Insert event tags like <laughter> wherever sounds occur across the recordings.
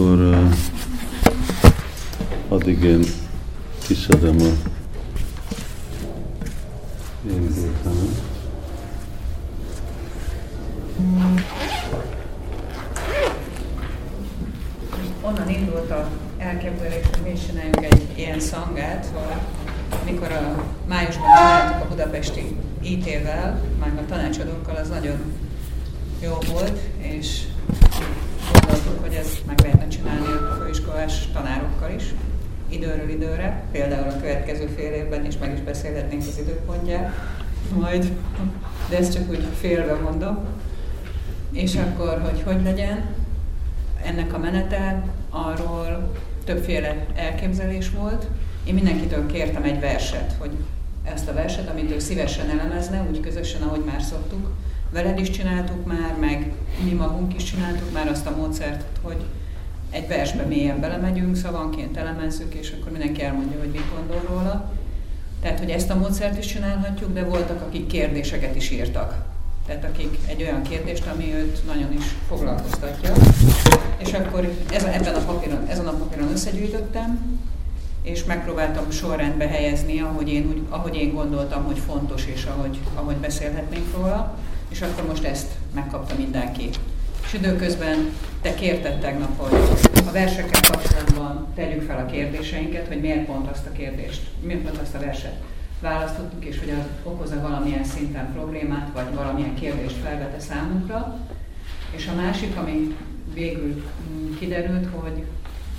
akkor addig én kiszedem a én gépemet. Onnan indult a elképzelés, hogy mi egy ilyen szangát, hogy mikor a májusban csináltuk a budapesti IT-vel, meg a tanácsadókkal, az nagyon jó volt, és gondoltuk, hogy ezt meg lehetne csinálni a főiskolás tanárokkal is, időről időre, például a következő fél évben is meg is beszélhetnénk az időpontját, majd, de ezt csak úgy félve mondom. És akkor, hogy hogy legyen, ennek a menete, arról többféle elképzelés volt. Én mindenkitől kértem egy verset, hogy ezt a verset, amit ő szívesen elemezne, úgy közösen, ahogy már szoktuk. Veled is csináltuk már, meg mi magunk is csináltuk már azt a módszert, hogy egy versbe mélyen belemegyünk, szavanként elemezzük, és akkor mindenki elmondja, hogy mit gondol róla. Tehát, hogy ezt a módszert is csinálhatjuk, de voltak, akik kérdéseket is írtak. Tehát akik egy olyan kérdést, ami őt nagyon is foglalkoztatja. És akkor ez, ebben a papíron, ezen a papíron összegyűjtöttem, és megpróbáltam sorrendbe helyezni, ahogy én, úgy, ahogy én gondoltam, hogy fontos, és ahogy, ahogy beszélhetnénk róla. És akkor most ezt megkapta mindenki. És időközben te kérted tegnap, hogy a versekkel kapcsolatban tegyük fel a kérdéseinket, hogy miért pont azt a kérdést, miért pont azt a verset választottuk, és hogy az okoz-e valamilyen szinten problémát, vagy valamilyen kérdést felvete számunkra. És a másik, ami végül mm, kiderült, hogy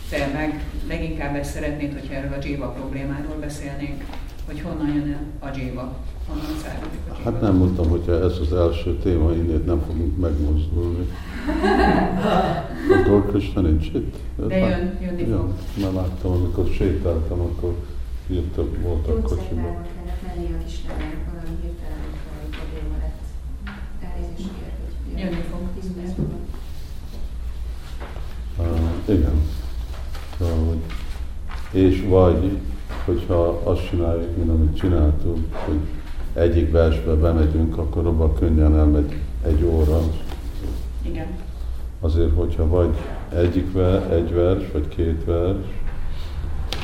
te meg leginkább ezt szeretnéd, hogyha erről a Jiva problémáról beszélnénk, hogy honnan jön a Jiva, Jiva. Hát nem mondtam, hogyha ez az első téma, innét nem fogunk megmozdulni. <laughs> Akkor Krishna nincs itt? De jön, jönni ja. Már láttam, amikor sétáltam, akkor jöttek, voltak kocsiban. kellett menni a kislemnek, valami hirtelen probléma lett. Elnézést kérek, hogy Jönni fog. 10 perc múlva. Uh, igen. Szóval, hogy, és vagy, hogyha azt csináljuk, mint amit csináltunk, hogy egyik versbe bemegyünk, akkor abban könnyen elmegy egy óra. Igen. Azért, hogyha vagy egyik ver, egy vers, vagy két vers,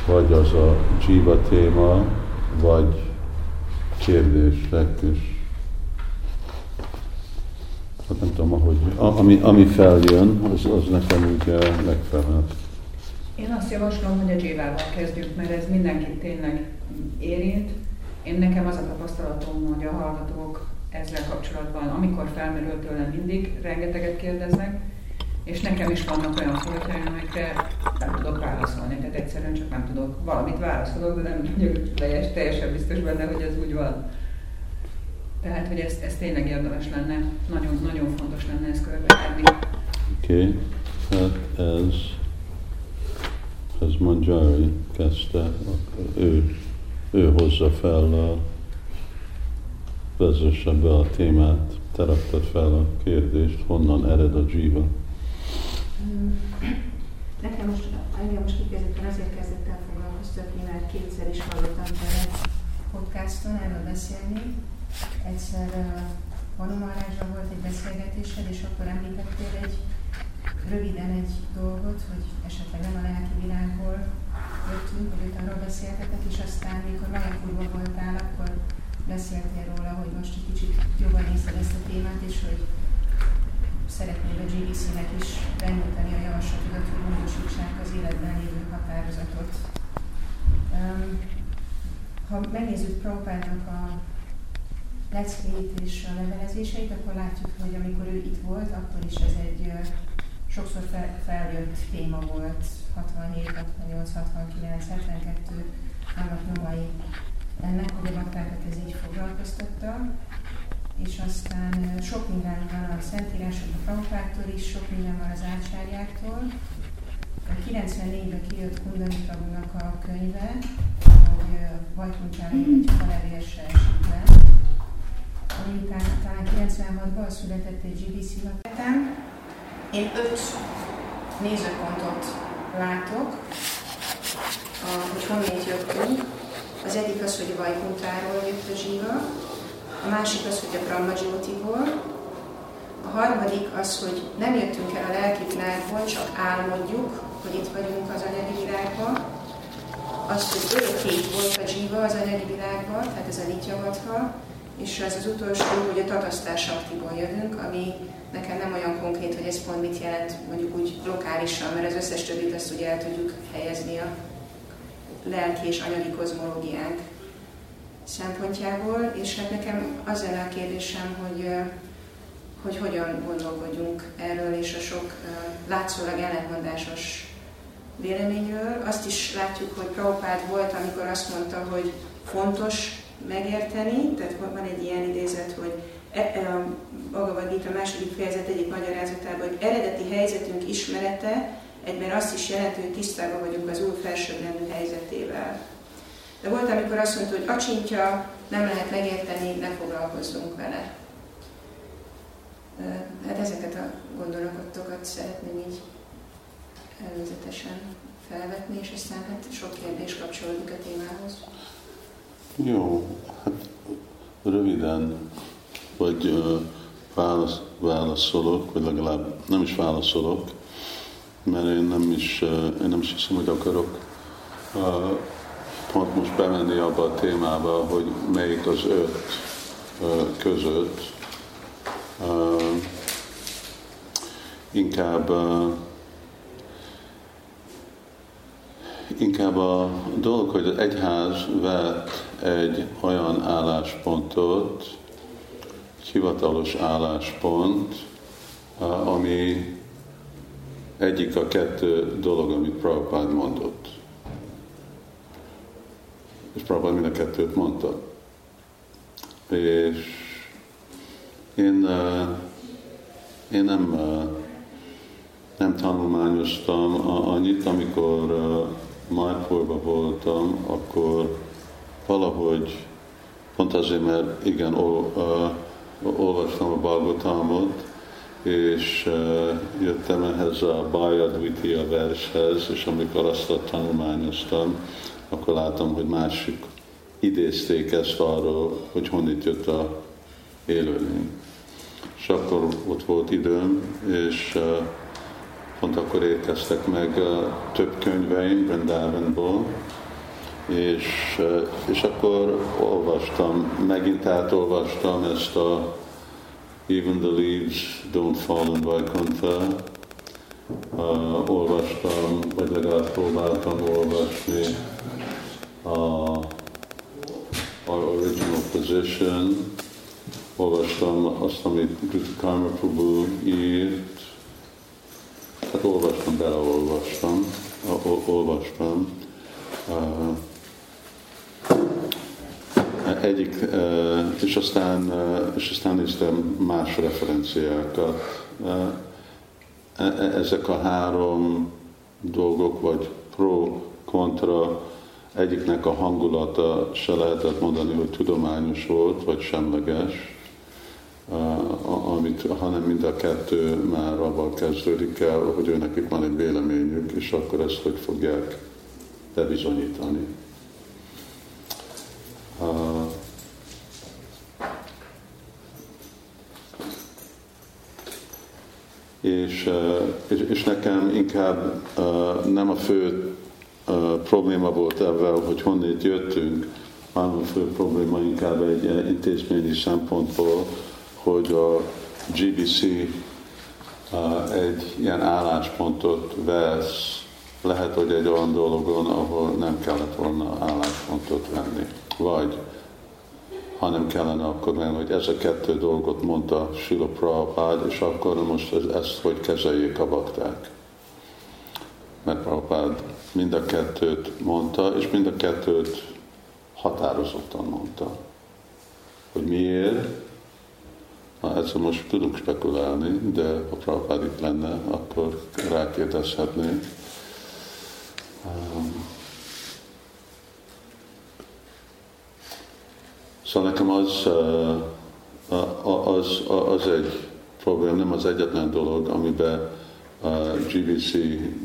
vagy az a Jiva téma, vagy kérdés, lektus. Hát nem tudom, ahogy, ami, ami feljön, az, az nekem ugye megfelel. Én azt javaslom, hogy a Jivával kezdjük, mert ez mindenkit tényleg érint. Én nekem az a tapasztalatom, hogy a hallgatók ezzel kapcsolatban, amikor felmerül tőlem mindig, rengeteget kérdeznek, és nekem is vannak olyan foltjaim, amikre nem tudok válaszolni, tehát egyszerűen csak nem tudok. Valamit válaszolok, de nem vagyok teljes, teljesen biztos benne, hogy ez úgy van. Tehát, hogy ez, ez tényleg érdemes lenne, nagyon, nagyon fontos lenne ezt körbetenni. Oké, okay. hát ez, ez Manjari kezdte, ő, ő hozza fel a, vezesse be a témát, te raktad fel a kérdést, honnan ered a. Mm. Nekem most, engem most kifejezetten azért kezdett el foglalkoztatni, mert kétszer is hallottam tőle podcaston erről beszélni. Egyszer uh, Vanumarásban volt egy beszélgetésed, és akkor említettél egy röviden egy dolgot, hogy esetleg nem a lelki világból jöttünk, hogy ott arról beszéltetek, és aztán, mikor Majakurba voltál, akkor beszéltél róla, hogy most egy kicsit jobban nézted ezt a témát, és hogy szeretnéd a GBC-nek is benyújtani a javaslatodat, hogy módosítsák az életben lévő határozatot. Um, ha megnézzük Prabhupádnak a leckéit és a levelezéseit, akkor látjuk, hogy amikor ő itt volt, akkor is ez egy sokszor fel, feljött téma volt, 67, 68, 69, 72 annak nyomai ennek, hogy a baktákat ez így foglalkoztatta és aztán sok minden van a Szentírások a Prabhupától is, sok minden van az ácsárjáktól. 94-ben kijött Kundani Prabhunak a könyve, hogy Vajkuncsára egy halevérse esik le, ami talán 96-ban született egy GBC lapetán. Én öt nézőpontot látok, hogy honnét jöttünk. Az egyik az, hogy Vajkuntáról jött a zsíva, a másik az, hogy a Brahma Jyotiból, a harmadik az, hogy nem jöttünk el a lelki világból, csak álmodjuk, hogy itt vagyunk az anyagi világban. Az, hogy örökké volt a zsíva az anyagi világban, tehát ez a nityavatha, és ez az utolsó, hogy a tatasztás aktíból jövünk, ami nekem nem olyan konkrét, hogy ez pont mit jelent mondjuk úgy lokálisan, mert az összes többit azt ugye el tudjuk helyezni a lelki és anyagi kozmológiánk szempontjából, és hát nekem az lenne a kérdésem, hogy, hogy hogyan gondolkodjunk erről és a sok látszólag ellentmondásos véleményről. Azt is látjuk, hogy Prabhupád volt, amikor azt mondta, hogy fontos megérteni, tehát van egy ilyen idézet, hogy e, e, a Bhagavad Gita második fejezet egyik magyarázatában, hogy eredeti helyzetünk ismerete egyben azt is jelenti, hogy tisztában vagyunk az új felsőbbrendű helyzetével. De volt, amikor azt mondta, hogy acsintja, nem lehet megérteni, ne foglalkozzunk vele. Hát ezeket a gondolatokat szeretném így előzetesen felvetni, és aztán hát sok kérdés kapcsolódik a témához. Jó, hát röviden, vagy uh, válasz, válaszolok, vagy legalább nem is válaszolok, mert én nem is, uh, én nem is hiszem, hogy akarok uh, pont most bemenni abba a témába, hogy melyik az öt között. Inkább uh, inkább a dolog, hogy az egyház vett egy olyan álláspontot, egy hivatalos álláspont, ami egyik a kettő dolog, amit Prabhupád mondott. És Prabhupád mind a kettőt mondta. És én, én nem, nem tanulmányoztam annyit, amikor Májpolba voltam, akkor valahogy, pont azért, mert igen, ol, uh, olvastam a Balgotamot, és uh, jöttem ehhez a Bajadvitya vershez, és amikor azt a tanulmányoztam, akkor láttam, hogy másik idézték ezt arról, hogy honnét jött a élőlény. És akkor ott volt időm, és uh, pont akkor érkeztek meg több könyveim Brindavanból, és, és akkor olvastam, megint átolvastam ezt a Even the leaves don't fall in Vaikuntha, uh, olvastam, vagy legalább próbáltam olvasni a, a original position, olvastam azt, amit Gita Karma Prabhu írt, Hát olvastam, beleolvastam, olvastam. Egyik, és aztán, és aztán néztem más referenciákat. E, e, ezek a három dolgok, vagy pro, kontra, egyiknek a hangulata se lehetett mondani, hogy tudományos volt, vagy semleges amit, hanem mind a kettő már abban kezdődik el, hogy őnek van egy véleményük, és akkor ezt hogy fogják bebizonyítani. És, és, és nekem inkább uh, nem a fő uh, probléma volt ebben, hogy honnét jöttünk, hanem a fő probléma inkább egy intézményi szempontból, hogy a GBC egy ilyen álláspontot vesz, lehet, hogy egy olyan dologon, ahol nem kellett volna álláspontot venni. Vagy ha nem kellene akkor venni, hogy ez a kettő dolgot mondta Sila Prabhupád, és akkor most ez, ezt hogy kezeljék a bakták. Mert Prabhupád mind a kettőt mondta, és mind a kettőt határozottan mondta. Hogy miért, Na, ezzel most tudunk spekulálni, de ha Prabhupád itt lenne, akkor rákérdezhetnénk. Um, szóval nekem az, uh, az, az egy problém, nem az egyetlen dolog, amiben a GBC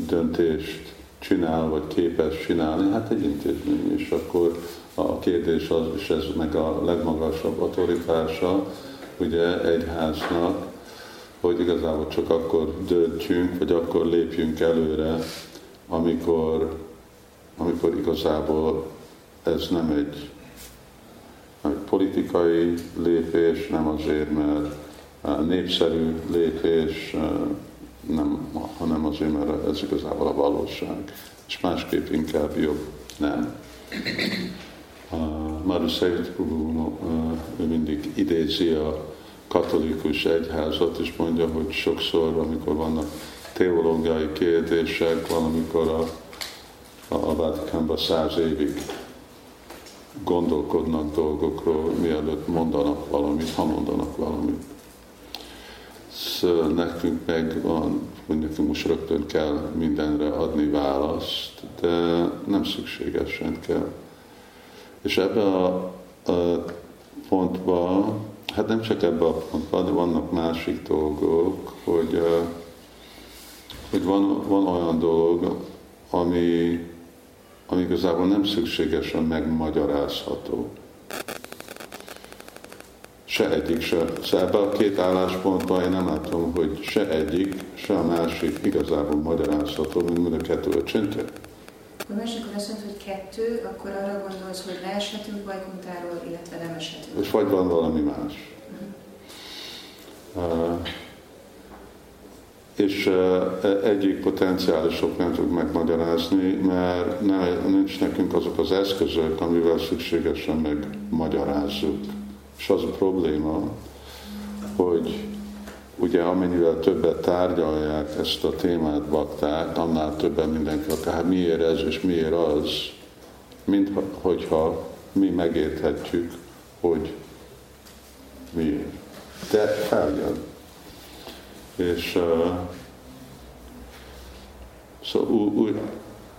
döntést csinál, vagy képes csinálni, hát egy intézmény, és akkor a kérdés az, és ez meg a legmagasabb autoritása, ugye egyháznak, hogy igazából csak akkor döntjünk, vagy akkor lépjünk előre, amikor, amikor igazából ez nem egy, egy politikai lépés, nem azért, mert népszerű lépés, nem, hanem azért, mert ez igazából a valóság. És másképp inkább jobb nem. Maru Szeit ő mindig idézi a katolikus egyházat, és mondja, hogy sokszor, amikor vannak teológiai kérdések, valamikor a, a, a Vatikánban száz évig gondolkodnak dolgokról, mielőtt mondanak valamit, ha mondanak valamit. Szóval nekünk meg van, hogy nekünk most rögtön kell mindenre adni választ, de nem szükségesen kell. És ebbe a, a pontba, hát nem csak ebbe a pontba, de vannak másik dolgok, hogy, hogy van, van olyan dolog, ami, ami igazából nem szükségesen megmagyarázható se egyik se. Szóval ebben a két álláspontban én nem látom, hogy se egyik, se a másik igazából magyarázható, mint mind a kettő a csintő. Ha másik azt mondta, hogy kettő, akkor arra gondolsz, hogy leeshetünk bajkuntáról, illetve nem eshetünk. És vagy van valami más. Uh-huh. Uh, és uh, egyik potenciálisok nem tud megmagyarázni, mert ne, nincs nekünk azok az eszközök, amivel szükségesen megmagyarázzuk és az a probléma, hogy ugye amennyivel többet tárgyalják ezt a témát bakták, annál többen mindenki akár hát miért ez és miért az, mint hogyha mi megérthetjük, hogy miért. De feljön. És uh, szóval úgy,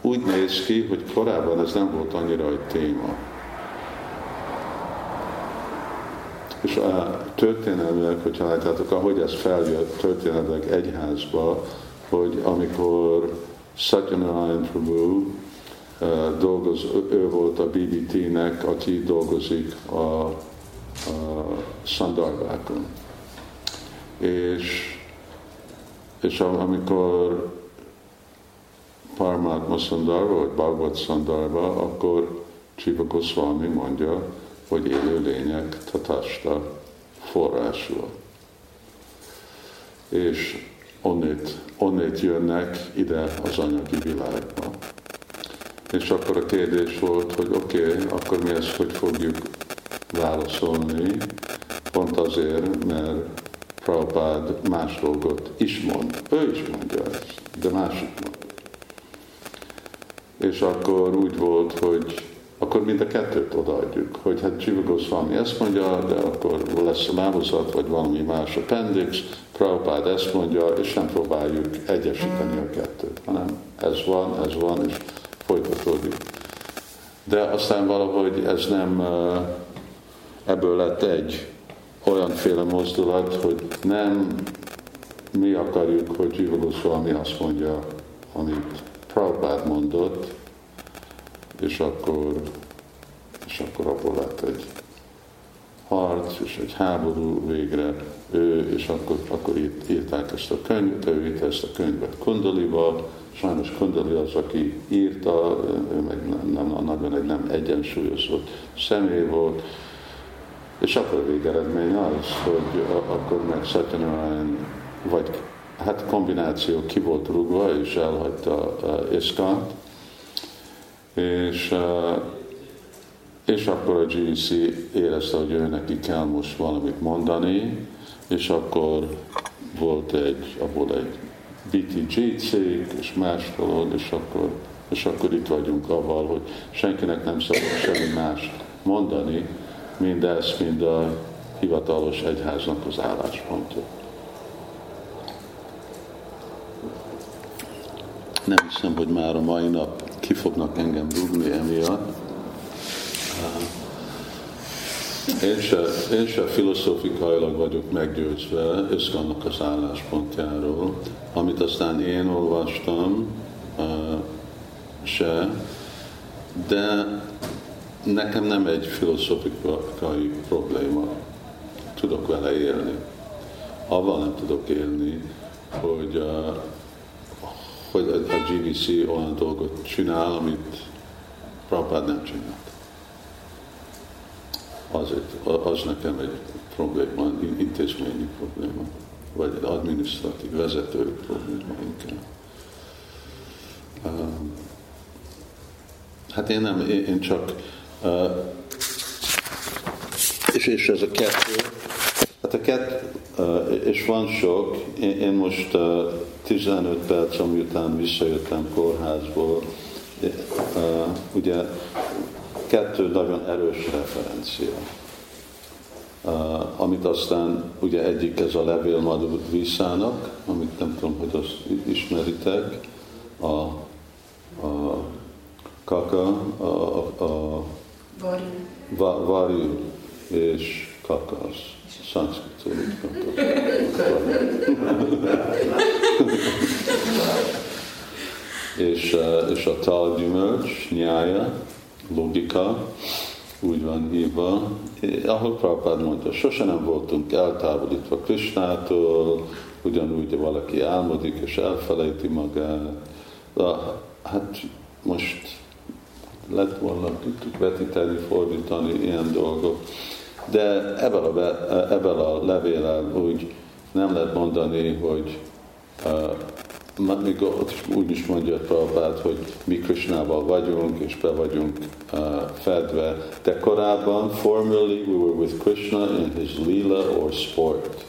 úgy néz ki, hogy korábban ez nem volt annyira egy téma. És a történelmileg, hogyha látjátok, ahogy ez feljött történelmileg egyházba, hogy amikor Satyanarayan Prabhu dolgoz, ő volt a BBT-nek, aki dolgozik a, a szandarbákon. És, és amikor Parmatma Sandarva, vagy Bhagavad Sandarva, akkor Csiva Goswami mondja, hogy élő lények tatasta forrásul. És onnét, onnét jönnek ide az anyagi világba. És akkor a kérdés volt, hogy oké, okay, akkor mi ezt hogy fogjuk válaszolni, pont azért, mert Prabhupád más dolgot is mond. Ő is mondja ezt, de másik mond. És akkor úgy volt, hogy akkor mind a kettőt odaadjuk, hogy hát Jiva Goswami ezt mondja, de akkor lesz a mávozat, vagy valami más appendix, Prabhupád ezt mondja, és nem próbáljuk egyesíteni a kettőt, hanem ez van, ez van, és folytatódik. De aztán valahogy ez nem, ebből lett egy olyanféle mozdulat, hogy nem mi akarjuk, hogy Jiva Goswami azt mondja, amit Prabhupád mondott, és akkor, és akkor abból lett egy harc, és egy háború végre. Ő, és akkor, akkor írt, írták ezt a könyvet, ő írta ezt a könyvet Kundalival, sajnos Kundali az, aki írta, ő meg nem, nem, nagyon egy nem egyensúlyozott személy volt, és akkor a végeredmény az, hogy akkor meg Satyanarayan, vagy hát kombináció ki volt rúgva, és elhagyta uh, és, és akkor a GC érezte, hogy ő neki kell most valamit mondani, és akkor volt egy, abból egy BTG cég, és más dolog, és akkor, és akkor itt vagyunk avval, hogy senkinek nem szabad semmi más mondani, mindezt, mind a hivatalos egyháznak az álláspontja. Nem hiszem, hogy már a mai nap ki fognak engem rúgni emiatt. Én se, én se filozófikailag vagyok meggyőzve Iszkannak az álláspontjáról, amit aztán én olvastam, se, de nekem nem egy filozófikai probléma. Tudok vele élni. avval nem tudok élni, hogy, hogy a GVC olyan dolgot csinál, amit Prabhupád nem csinált. Azért, az nekem egy probléma, intézményi probléma, vagy egy adminisztratív vezető probléma inkább. Um, hát én nem, én csak, uh, és, és ez a kettő, hát a kettő, uh, és van sok, én, most uh, 15 perc, amiután visszajöttem kórházból, uh, ugye kettő nagyon erős referencia. Uh, amit aztán ugye egyik ez a levél Madhu Visszának, amit nem tudom, hogy azt ismeritek, a, a kaka, a, a, a va, varjú és kakasz. Szanszkritól mit és, és a talgyümölcs, nyája, logika, úgy van hívva, ahol Prabhupád mondta, sose nem voltunk eltávolítva Krisnától, ugyanúgy valaki álmodik és elfelejti magát. De, hát most lett volna, tudtuk vetíteni, fordítani ilyen dolgok. De ebben a, ebben a levélen úgy nem lehet mondani, hogy uh, még ott is úgy is mondja Prabhupád, hogy mi Krishnával vagyunk, és be vagyunk uh, fedve. De korábban, formerly we were with Krishna in his lila or sport.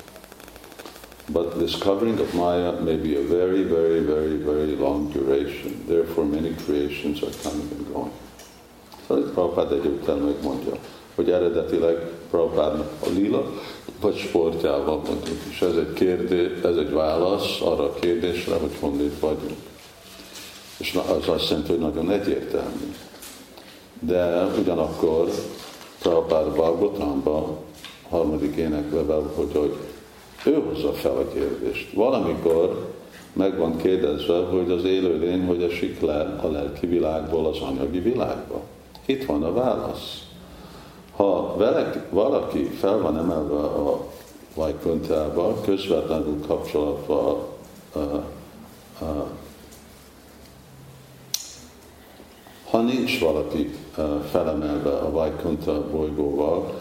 But this covering of Maya may be a very, very, very, very long duration. Therefore, many creations are coming and going. Szóval itt Prabhupád egyébként megmondja, hogy eredetileg Prabhupádnak a lila, vagy sportjával mondjuk. És ez egy, kérdés, ez egy válasz arra a kérdésre, hogy honnét vagyunk. És az azt jelenti, hogy nagyon egyértelmű. De ugyanakkor Prabhupád Bhagavatamban harmadik éneklevel, hogy, hogy ő hozza fel a kérdést. Valamikor meg van kérdezve, hogy az élőlény hogy esik le a lelki világból az anyagi világba. Itt van a válasz. Ha valaki fel van emelve a Vajkontába, közvetlenül kapcsolatban a, a, a, ha nincs valaki felemelve a Vajkonta bolygóval,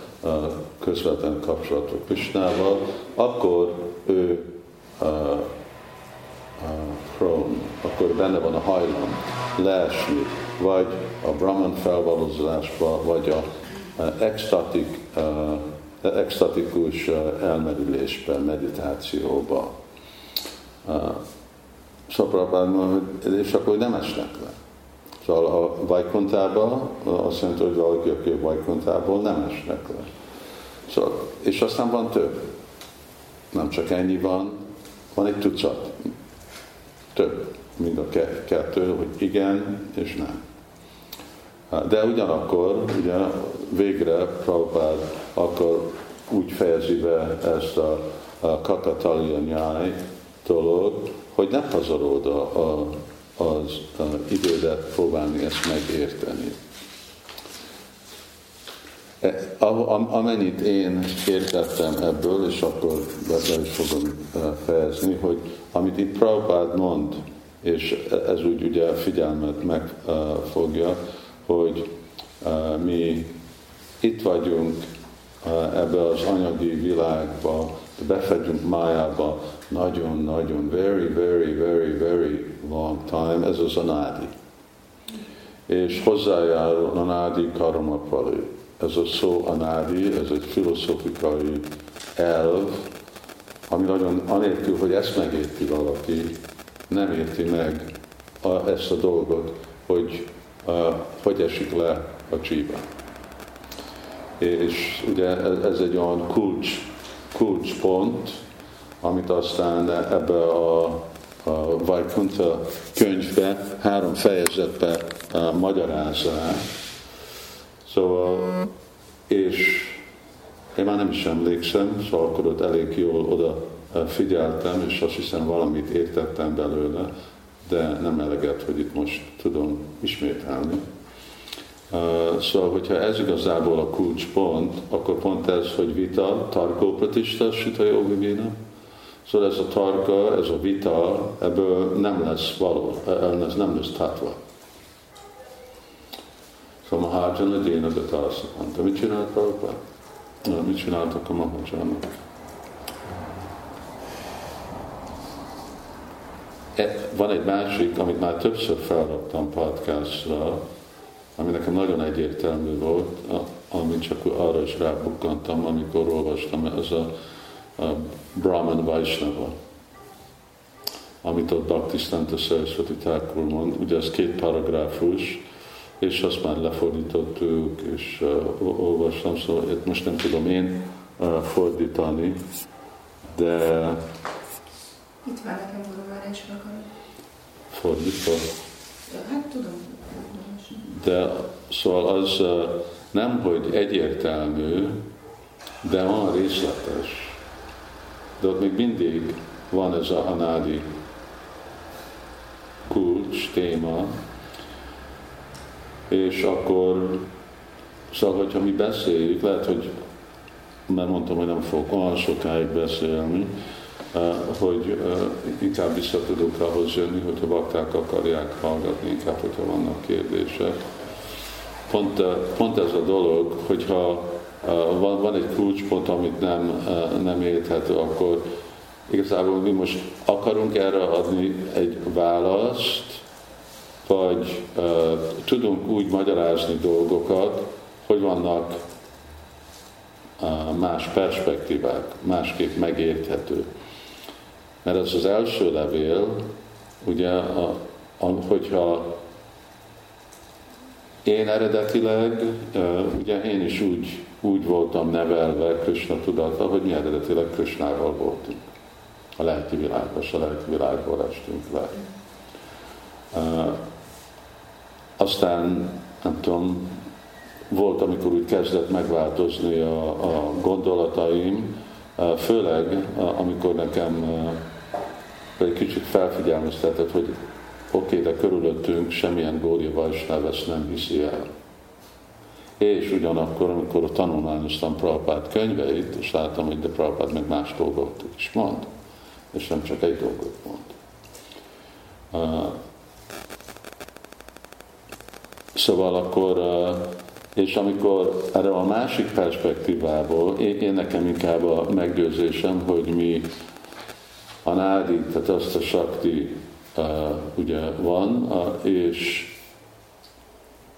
közvetlen kapcsolatok Krisnával, akkor ő uh, uh, prone, akkor benne van a hajlam. Leesni, vagy a Brahman felvalózásba, vagy a extatik, extatikus uh, elmerülésbe, meditációba. Uh, Szóval és akkor nem esnek le. Szóval a Vajkontába azt jelenti, hogy valaki, aki a Vajkontából nem esnek le. Szóval, és aztán van több. Nem csak ennyi van, van egy tucat. Több, mind a kettő, hogy igen és nem. De ugyanakkor, ugye végre Prabhupád akkor úgy fejezi be ezt a, a katatalia nyáj dolog, hogy ne pazarold a, a, az a idődet próbálni ezt megérteni. E, amennyit én értettem ebből, és akkor be is fogom e, fejezni, hogy amit itt Prabhupád mond, és ez úgy ugye figyelmet megfogja, hogy mi itt vagyunk ebbe az anyagi világba, befegyünk májába nagyon-nagyon, very, very, very, very long time, ez az anádi. És hozzájárul anádi karamapali ez a szó anádi, ez egy filozófikai elv, ami nagyon anélkül, hogy ezt megérti valaki, nem érti meg a, ezt a dolgot, hogy hogy esik le a csíba. És ugye ez, egy olyan kulcs, kulcspont, amit aztán ebbe a, a Vajkunta könyvbe, három fejezetbe magyarázzák, Szóval, és én már nem is emlékszem, szóval akkor ott elég jól oda figyeltem, és azt hiszem valamit értettem belőle, de nem eleget, hogy itt most tudom ismételni. Szóval, hogyha ez igazából a kulcspont, akkor pont ez, hogy vita, tarkó pratista, sita jogivina, Szóval ez a tarka, ez a vita, ebből nem lesz való, ez nem lesz tatva. Szóval Mahajana Déna mondta, mit csinált Prabhupád? Mit csináltak a Mahajanok? Van egy másik, amit már többször felraktam podcastra, ami nekem nagyon egyértelmű volt, amit csak arra is rábukkantam, amikor olvastam, ez a, a Brahman Vaisnava, amit ott Bhaktisztanta Saraswati Thakur mond. Ugye ez két paragrafus, és azt már lefordítottuk, és uh, olvastam, szóval itt most nem tudom én uh, fordítani, de... Itt van nekem valóvárásra Fordítva? Hát tudom. De szóval az nem, hogy egyértelmű, de van részletes. De ott még mindig van ez a anádi kulcs, téma, és akkor, szóval, hogyha mi beszéljük, lehet, hogy mert mondtam, hogy nem fogok olyan sokáig beszélni, hogy inkább vissza tudok ahhoz jönni, hogyha bakták akarják hallgatni, inkább, hogyha vannak kérdések. Pont, pont ez a dolog, hogyha van, van egy kulcspont, amit nem, nem érthető, akkor igazából mi most akarunk erre adni egy választ, vagy uh, tudunk úgy magyarázni dolgokat, hogy vannak uh, más perspektívák, másképp megérthető. Mert ez az első levél, ugye, a, a, hogyha én eredetileg, ugye én is úgy, úgy voltam nevelve Krishna tudata, hogy mi eredetileg Krishnával voltunk. A lelki világban, a lelki világból estünk le. Aztán, nem tudom, volt, amikor úgy kezdett megváltozni a, a gondolataim, főleg amikor nekem egy kicsit felfigyelmeztetett, hogy oké, okay, de körülöttünk semmilyen Gória Vajsnáv ezt nem hiszi el. És ugyanakkor, amikor tanulmányoztam Prabhupád könyveit, és láttam, hogy de Prabhupád meg más dolgot is mond, és nem csak egy dolgot mond. Szóval akkor, és amikor erre a másik perspektívából, én, én nekem inkább a meggyőzésem, hogy mi a nádi, tehát azt a sakti uh, ugye van, uh, és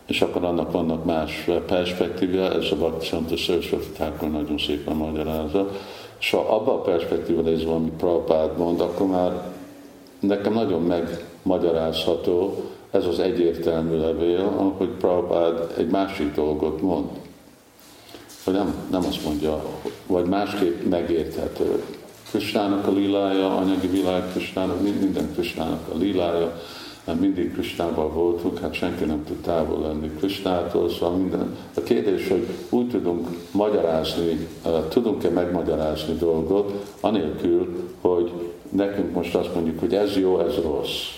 és akkor annak vannak más perspektíva, ez a Bhakti Santa Saraswati Thakur nagyon szépen magyarázza. És ha abba a perspektíva nézve, amit Prabhupád mond, akkor már nekem nagyon megmagyarázható, ez az egyértelmű levél, hogy Prabhupád egy másik dolgot mond. Hogy nem, nem azt mondja, vagy másképp megérthető. Kristának a lilája, anyagi világ Kristának, minden Kristának a lilája, mert mindig Kristával voltunk, hát senki nem tud távol lenni Kristától, szóval minden. A kérdés, hogy úgy tudunk magyarázni, tudunk-e megmagyarázni dolgot, anélkül, hogy nekünk most azt mondjuk, hogy ez jó, ez rossz.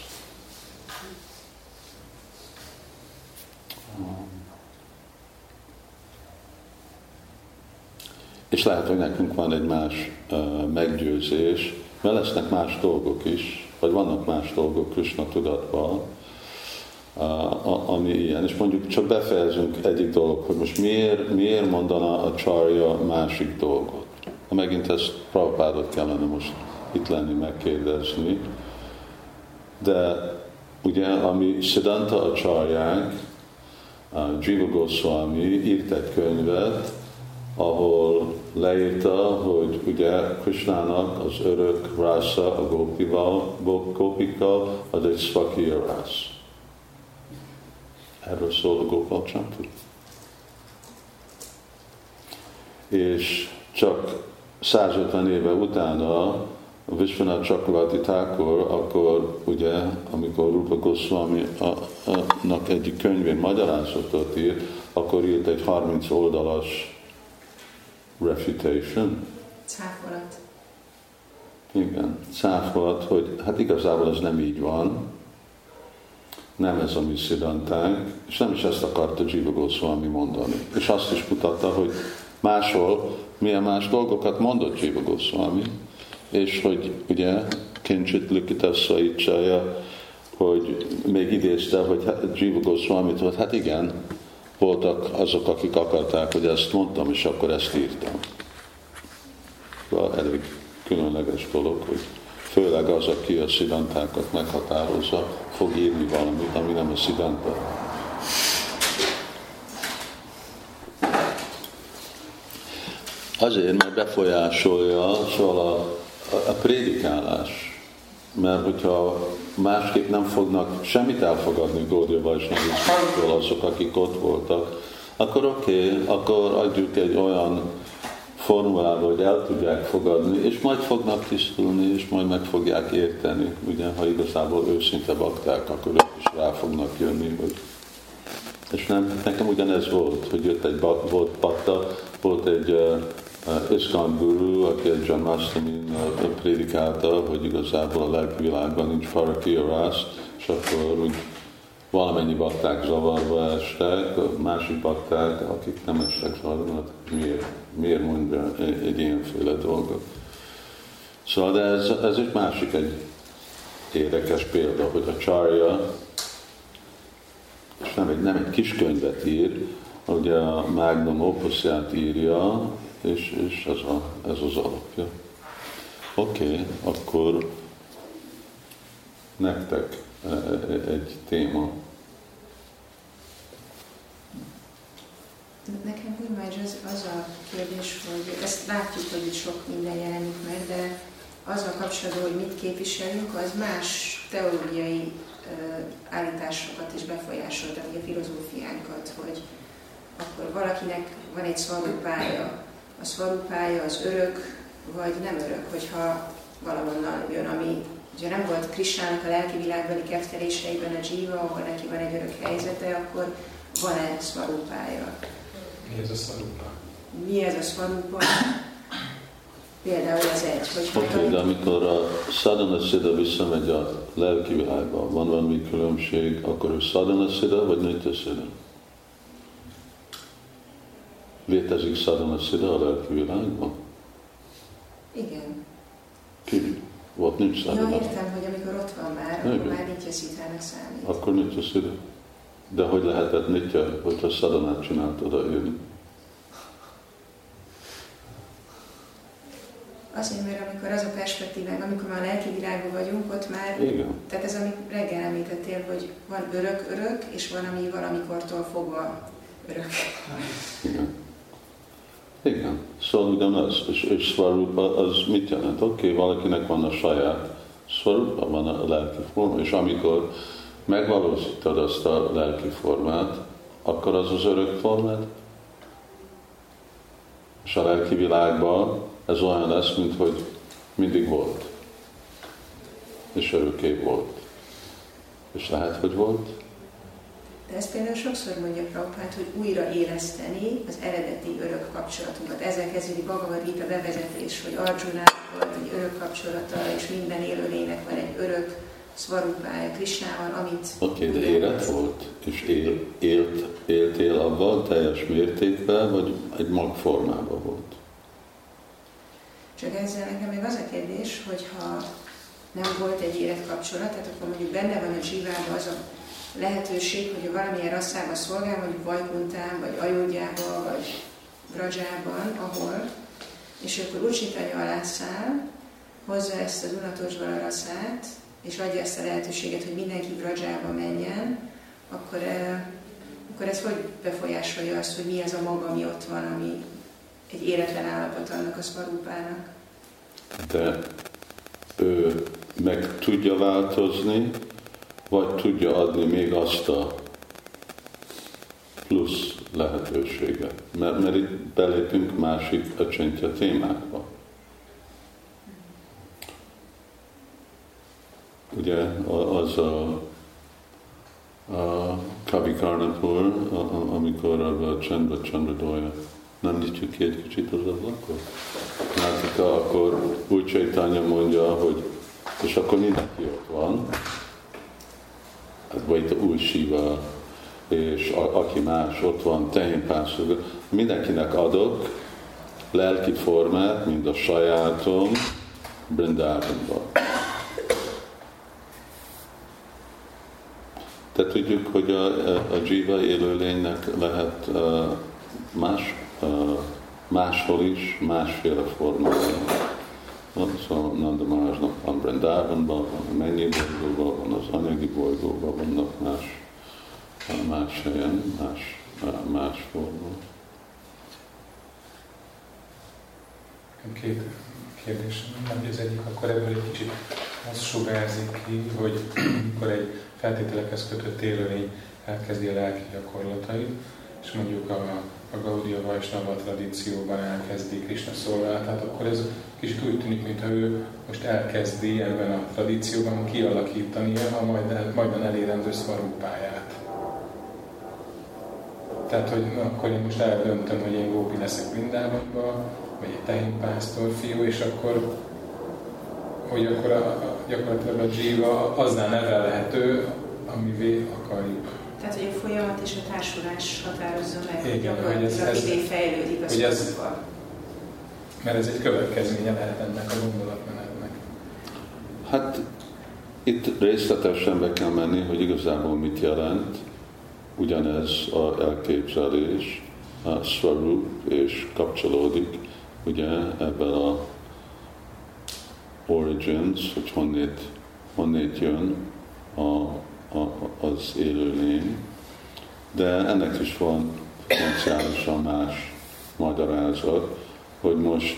És lehet, hogy nekünk van egy más meggyőzés, mert lesznek más dolgok is, vagy vannak más dolgok Krishna tudatban, ami ilyen. És mondjuk csak befejezünk egyik dolog, hogy most miért, miért mondana a csarja másik dolgot. Ha megint ezt Prabhupádot kellene most itt lenni, megkérdezni. De ugye, ami Siddhanta a csarják, Jiva Goswami írt egy könyvet, ahol leírta, hogy ugye Krishnának az örök rásza a gópival, gópika, az egy svakia rász. Erről szól a Gopal. És csak 150 éve utána Vishwanath Chakravarti Thakur, akkor ugye, amikor Rupa Goswami-nak egyik könyvén magyarázatot írt, akkor írt egy 30 oldalas refutation. Cáfolat. Igen, cáfolat, hogy hát igazából ez nem így van, nem ez a mi szidantánk, és nem is ezt akarta Jiva Goswami mondani. És azt is mutatta, hogy máshol milyen más dolgokat mondott Jiva Goswami, és hogy ugye kincsit Likitasszaicsája, hogy még idézte, hogy Jiva Goswami hogy hát igen, voltak azok, akik akarták, hogy ezt mondtam, és akkor ezt írtam. Szóval elég különleges dolog, hogy főleg az, aki a szidantákat meghatározza, fog írni valamit, ami nem a szidanta. Azért, mert befolyásolja szóval a, a, a prédikálás. Mert hogyha másképp nem fognak semmit elfogadni Gódia Vajsnavizmustól azok, akik ott voltak, akkor oké, okay, akkor adjuk egy olyan formulába, hogy el tudják fogadni, és majd fognak tisztulni, és majd meg fogják érteni. Ugye, ha igazából őszinte bakták, akkor ők is rá fognak jönni, hogy és nem, nekem ugyanez volt, hogy jött egy volt patta, volt egy Iskon guru, aki Mastami uh, prédikálta, hogy igazából a lelki világban nincs farakiarász, és akkor úgy valamennyi bakták zavarba estek, a másik bakták, akik nem estek zavarba, hát miért, miért mondja egy ilyenféle dolgot. Szóval de ez, ez egy másik egy érdekes példa, hogy a csarja, és nem egy, nem egy kis könyvet ír, ugye a Magnum Opusját írja, és, és ez, a, ez az alapja. Oké, okay, akkor nektek e, e, egy téma. Nekem úgy az, az a kérdés, hogy ezt látjuk, hogy itt sok minden jelenik meg, de azzal kapcsolatban, hogy mit képviselünk, az más teológiai állításokat is befolyásolt, a filozófiánkat, hogy akkor valakinek van egy szvarupája, a szvarupája az örök, vagy nem örök, hogyha valahonnan jön, ami ugye nem volt Krisnának a lelki világbeli ketteléseiben a dzsíva, ahol neki van egy örök helyzete, akkor van-e szvarupája? Mi ez a szvarupa? Mi ez a szvarupa? Például az egy, hogy... Oké, okay, de amikor a sadhana siddha visszamegy a lelki világba, van valami különbség, akkor ő sadhana siddha vagy nitya siddha? Létezik siddha a lelki világban? Igen. Ki? Volt nincs sadhana. Ja, értem, hogy amikor ott van már, Igen. akkor már nitya szithának számít. Akkor nitya siddha. De hogy lehetett nitya, hogyha sadhanát csináltad a jönni? Azért, mert amikor az a perspektívánk, amikor már a lelki világban vagyunk, ott már, Igen. tehát ez, amit reggel említettél, hogy van örök-örök, és van, ami valamikortól fogva örök. Igen. Igen. Szóval ugyanaz. És, és Svarupa az mit jelent? Oké, okay, valakinek van a saját Svarupa, van a lelki forma, és amikor megvalósítod azt a lelki formát, akkor az az örök formát. És a lelki világban ez olyan lesz, mint hogy mindig volt. És örökké volt. És lehet, hogy volt? De ezt például sokszor mondja Prabhupát, hogy újra éleszteni az eredeti örök kapcsolatunkat. Ezzel kezdődik Bhagavad Gita bevezetés, hogy Arjuna volt egy örök kapcsolata, és minden élőlének van egy örök szvarupája Krisnával, amit... Oké, okay, de élet volt, és él, élt, éltél abban teljes mértékben, vagy egy magformában volt? Csak ezzel nekem még az a kérdés, hogyha nem volt egy életkapcsolat, tehát akkor mondjuk benne van a zsívában az a lehetőség, hogy valamilyen rasszába szolgál, mondjuk Vajkuntán, vagy Ajógyában, vagy Brajában, ahol, és akkor Ucsitanya alá száll, hozza ezt az unatos rasszát, és adja ezt a lehetőséget, hogy mindenki Brajába menjen, akkor, eh, akkor ez hogy befolyásolja azt, hogy mi az a maga, ami ott van, ami egy éretlen állapot annak a szvarúpának. De ő meg tudja változni, vagy tudja adni még azt a plusz lehetőséget. Mert, mert itt belépünk másik acsentja témákba. Ugye az a, a Kavi Karnapur, amikor a Csendba Chandradója nem nyitjuk ki egy kicsit az ablakot? Látik, akkor úgy Csaitanya mondja, hogy és akkor mindenki ott van, hát vagy új síva, és a, aki más ott van, tehénpászolga, mindenkinek adok lelki formát, mind a sajátom, Brindavanba. De tudjuk, hogy a, a jiva élőlénynek lehet más, máshol is, másféle formája. Szóval Nanda Maharajnak van Brindavanban, van a mennyi bolygóban, van az anyagi bolygóban, vannak más, más helyen, más, más formában. Két kérdés, hogy az egyik, akkor ebből egy kicsit az sugárzik ki, hogy amikor egy feltételekhez kötött élőlény elkezdi a lelki gyakorlatait, és mondjuk a, a Gaudia Vajsnava tradícióban elkezdi Krishna szolgálatát, akkor ez kicsit úgy tűnik, mintha ő most elkezdi ebben a tradícióban kialakítani a majd el, majdan elérendő szvarúpáját. Tehát, hogy na, akkor én most eldöntöm, hogy én gópi leszek Vindávonban, vagy egy tehénpásztor fiú, és akkor hogy akkor a, a, gyakorlatilag a jiva aznál nevelhető, amivé akarjuk. Tehát, hogy a folyamat és a társulás határozza meg, Igen, hogy ez, ez, fejlődik a hogy ez, Mert ez egy következménye lehet ennek a gondolatmenetnek. Hát itt részletesen be kell menni, hogy igazából mit jelent ugyanez a elképzelés, a svarup, és kapcsolódik ugye ebben a origins, hogy honnét, honnét jön a, az élőlény, de ennek is van potenciálisan más magyarázat, hogy most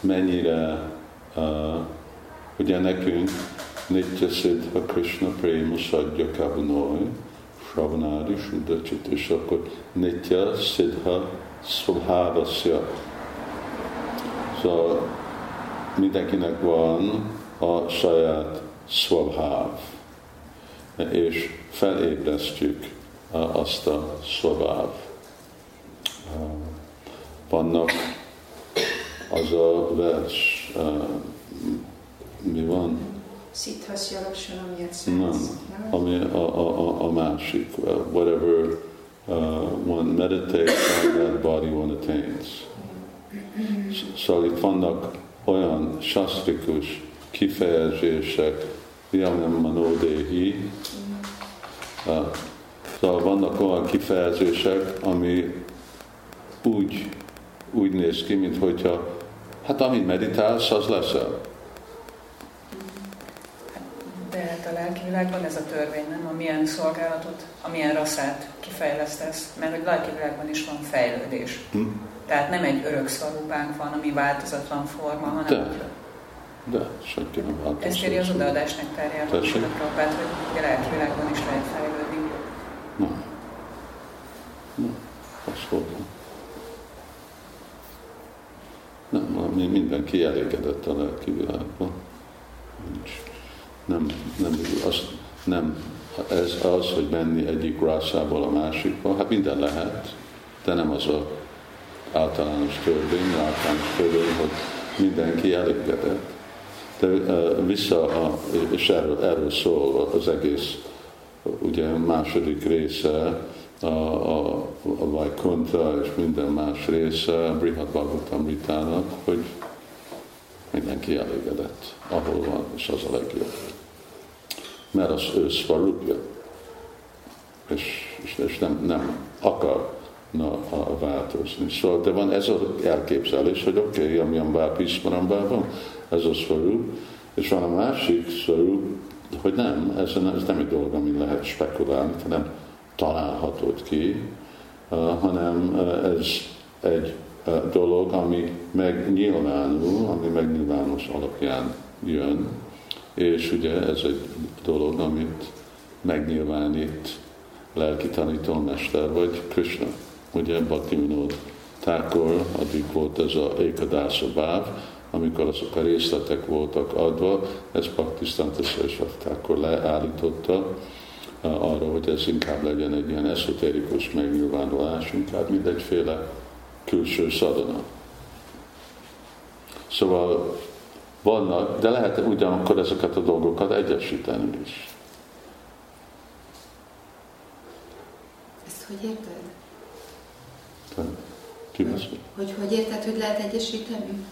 mennyire, uh, ugye nekünk Nitya Siddha Krishna Prema Sadhya Kavanoy, Shravanadi Sudacsit, és akkor Nitya Siddha Svabhavasya. Szóval mindenkinek van a saját Svabhav, és felébresztjük azt a Svabhav. Vannak az a vers, mi van? Szithasya Nem, ami a, a, a, a másik, whatever uh, one meditates on that body one attains. Szóval itt vannak olyan sastrikus kifejezések, Vyamem Manodéhi, szóval vannak olyan kifejezések, ami úgy, úgy néz ki, mint hogyha hát amit meditálsz, az leszel. De hát a lelki világban ez a törvény, nem? Amilyen szolgálatot, amilyen rasszát kifejlesztesz, mert hogy lelki világban is van fejlődés. Hm? Tehát nem egy örök szarupánk van, ami változatlan forma, hanem... De, de senki nem változatlan. Ezt írja az odaadás nektárjában, hogy a lelki világban is lehet fejlődni. Nem. Nem. Az fordul. Nem, mi mindenki elégedett a lelki világban. Nincs. Nem, nem, az, nem, ez az, hogy menni egyik rászából a másikba, hát minden lehet, de nem az a általános törvény, általános törvény, hogy mindenki elégedett. De vissza, a, és erről, erről szól az egész ugye második része, a, a, a Vaikuntha és minden más része Brihad Bhagavatamritának, hogy mindenki elégedett, ahol van, és az a legjobb. Mert az ő szvarupja, és, és, és nem, nem akar na, a változni. Szóval, de van ez az elképzelés, hogy oké, okay, amilyen bápismarambában van, ez a szorú, és van a másik szorú, hogy nem, ez, ez nem egy dolog, ami lehet spekulálni, hanem találhatod ki, uh, hanem uh, ez egy uh, dolog, ami megnyilvánul, ami megnyilvános alapján jön, és ugye ez egy dolog, amit megnyilvánít lelki tanítómester, vagy Krishna ugye Bhaktivinoda Thakur, addig volt ez a Ekadásza báv, amikor azok a részletek voltak adva, ez Bhaktisztanta Thakur leállította eh, arra, hogy ez inkább legyen egy ilyen eszotérikus megnyilvánulás, inkább mint egyféle külső szadana. Szóval vannak, de lehet ugyanakkor ezeket a dolgokat egyesíteni is. Ezt hogy érted? Ki hogy, hogy hogy érted, hogy lehet egyesíteni?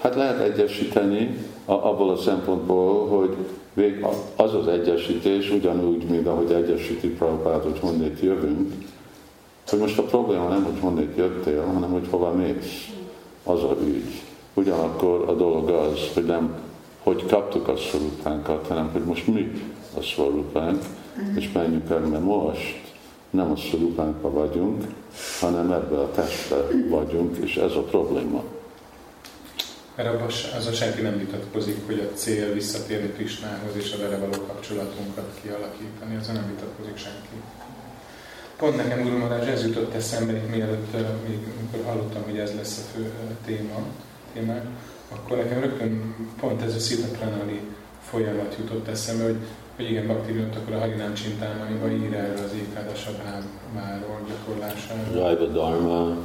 Hát lehet egyesíteni abból a szempontból, hogy vég az az egyesítés ugyanúgy, mint ahogy egyesíti Prabhupád, hogy honnét jövünk, hogy most a probléma nem, hogy honnét jöttél, hanem hogy hova mész. Az a ügy. Ugyanakkor a dolog az, hogy nem hogy kaptuk a szorupánkat, hanem hogy most mi a szorupánk, és menjünk el, mert most nem a szorupánkban vagyunk, hanem ebbe a testbe vagyunk, és ez a probléma. Mert abban az a senki nem vitatkozik, hogy a cél visszatérni Krisnához és a vele való kapcsolatunkat kialakítani, azon nem vitatkozik senki. Pont nekem, Guru Maharaj, ez jutott eszembe, mielőtt, még amikor hallottam, hogy ez lesz a fő téma, témák, akkor nekem rögtön pont ez a Szita folyamat jutott eszembe, hogy, hogy igen, Bhakti akkor a Harinám Csintámaniba ír erről az Ékáda Sabhámáról gyakorlásáról. Jaiva Dharma.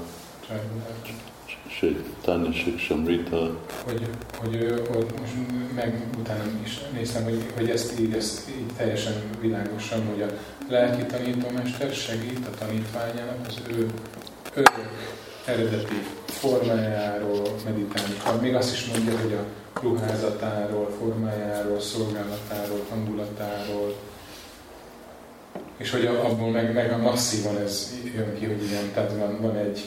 Tanya Siksamrita. Hogy, hogy, hogy most meg utána is néztem, hogy, hogy ezt így, ezt így teljesen világosan, hogy a lelki tanítómester segít a tanítványának az ő örök eredeti formájáról meditálni. Még azt is mondja, hogy a ruházatáról, formájáról, szolgálatáról, hangulatáról, és hogy abból meg, meg a masszívan ez jön ki, hogy igen, tehát van, van, egy,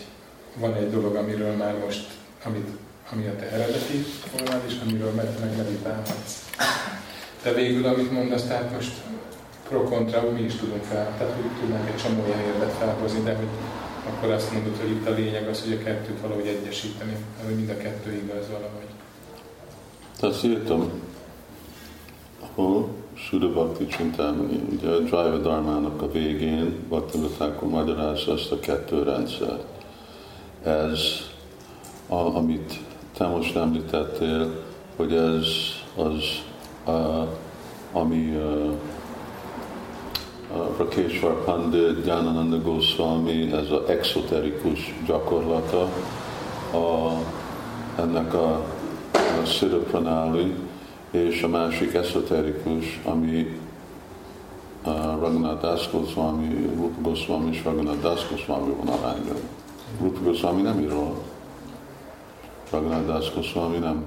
van egy dolog, amiről már most, amit, ami a te eredeti formád, és amiről meg, meg meditálhatsz. De végül, amit mondasz, tehát most pro-kontra, mi is tudunk fel, tehát tudnánk egy csomó ilyen érvet felhozni, de hogy akkor azt mondod, hogy itt a lényeg az, hogy a kettőt valahogy egyesíteni, hogy mind a kettő igaz valahogy. Azt írtam, ahol Suda Bhakti Csintámani, ugye a Drive Dharmának a végén Bhakti Thakur magyarázza azt a kettő rendszer. Ez, a, amit te most említettél, hogy ez az, a, ami a, Rakeshwar Pandit, Gyanananda Goswami, ez az exoterikus gyakorlata a, ennek a, a Siddha és a másik esoterikus, ami a Raghunath Das Goswami, Rupa Goswami és Raghunath Das Goswami van arányban. Rupa Goswami nem ír róla. Raghunath Das Goswami nem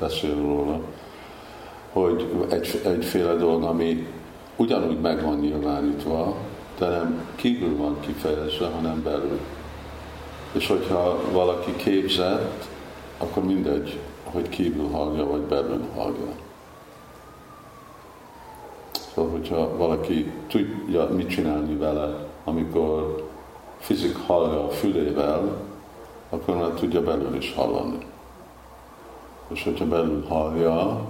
beszél róla. Hogy egy, egyféle dolog, ami ugyanúgy meg van nyilvánítva, de nem kívül van kifejezve, hanem belül. És hogyha valaki képzett, akkor mindegy, hogy kívül hallja, vagy belül hallja. Szóval, hogyha valaki tudja, mit csinálni vele, amikor fizik hallja a fülével, akkor már tudja belül is hallani. És hogyha belül hallja,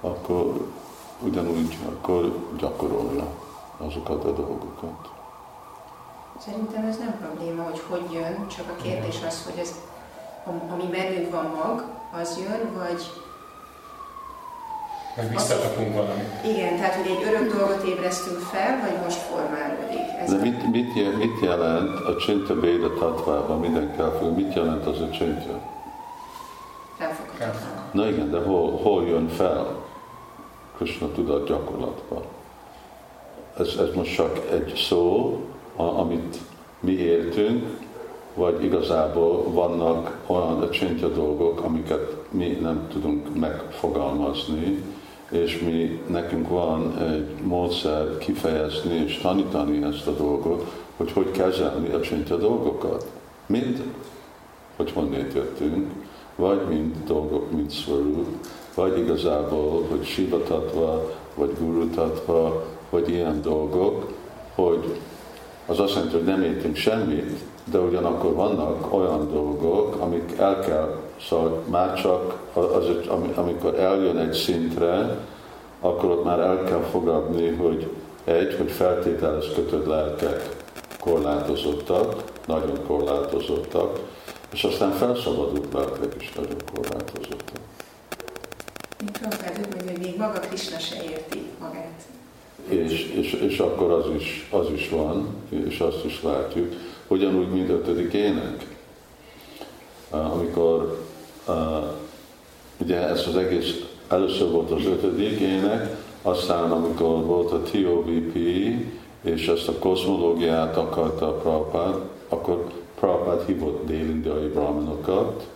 akkor ugyanúgy akkor gyakorolja azokat a dolgokat. Szerintem ez nem probléma, hogy hogy jön, csak a kérdés az, hogy ez, ami bennünk van mag, az jön, vagy meg visszakapunk valamit. Igen, tehát hogy egy örök dolgot ébresztünk fel, vagy most formálódik. Ez De mit, mit, mit jelent a csinta Véda tatvában, minden kell mit jelent az a csinta? Felfoghatatlan. Na igen, de hol, hol jön fel? Krishna tudat gyakorlatba. Ez, ez most csak egy szó, amit mi értünk, vagy igazából vannak olyan csintja dolgok, amiket mi nem tudunk megfogalmazni, és mi, nekünk van egy módszer kifejezni és tanítani ezt a dolgot, hogy hogy kezelni a csintja dolgokat. Mind, hogy honnét jöttünk, vagy mind dolgok, mint szorú, vagy igazából, hogy sivatatva, vagy gurutatva, vagy ilyen dolgok, hogy az azt jelenti, hogy nem értünk semmit, de ugyanakkor vannak olyan dolgok, amik el kell, szóval már csak az, amikor eljön egy szintre, akkor ott már el kell fogadni, hogy egy, hogy feltételez kötött lelkek korlátozottak, nagyon korlátozottak, és aztán felszabadult lelkek is nagyon korlátozottak. Prabhupád mondja, hogy még maga Krishna se érti magát. És, és, és akkor az is, az is van, és azt is látjuk, ugyanúgy, mint ötödik ének. Amikor ugye ez az egész, először volt az ötödik ének, aztán amikor volt a TOVP, és ezt a kozmológiát akarta a Prabhupád, akkor Prabhupád hívott délindiai brahmanokat,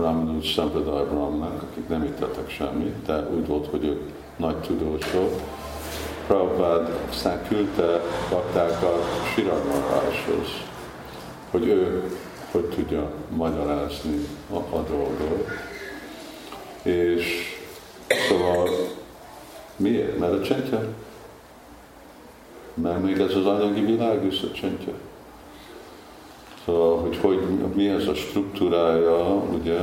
Ramanuj Sampradaya Brahmanak, akik nem értettek semmit, de úgy volt, hogy ők nagy tudósok. Prabhupád aztán küldte baktákat Sirag hogy ő hogy tudja magyarázni a, a dolgot. És szóval miért? Mert a csendje? Mert még ez az anyagi világ is a csendje. Szóval, hogy, hogy mi ez a struktúrája ugye,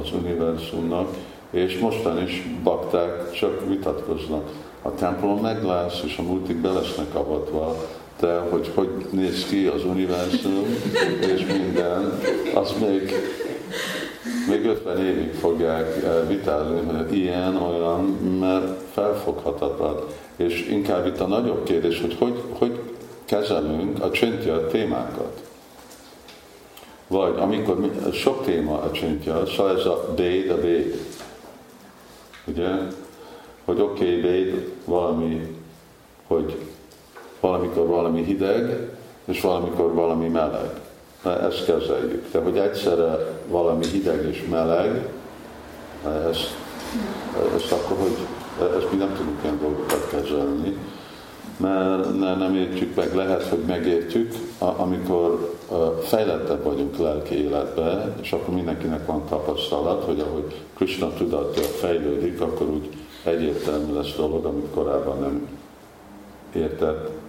az univerzumnak, és mostan is bakták csak vitatkoznak. A templom meg lesz, és a multik be lesznek avatva, de hogy hogy néz ki az univerzum, és minden, az még, még 50 évig fogják eh, vitázni, mert ilyen, olyan, mert felfoghatatlan. És inkább itt a nagyobb kérdés, hogy hogy, hogy kezelünk a csöntje témákat. Vagy amikor sok téma a csöntje, szóval ez a béd, a béd. Ugye? Hogy oké, okay, béd, valami, hogy valamikor valami hideg, és valamikor valami meleg. Ezt kezeljük. De hogy egyszerre valami hideg és meleg, ezt, ezt akkor, hogy ezt mi nem tudunk ilyen dolgokat kezelni, mert ne, nem értjük meg, lehet, hogy megértjük, amikor fejlettebb vagyunk lelki életbe, és akkor mindenkinek van tapasztalat, hogy ahogy Krishna tudatja fejlődik, akkor úgy egyértelmű lesz dolog, amit korábban nem értett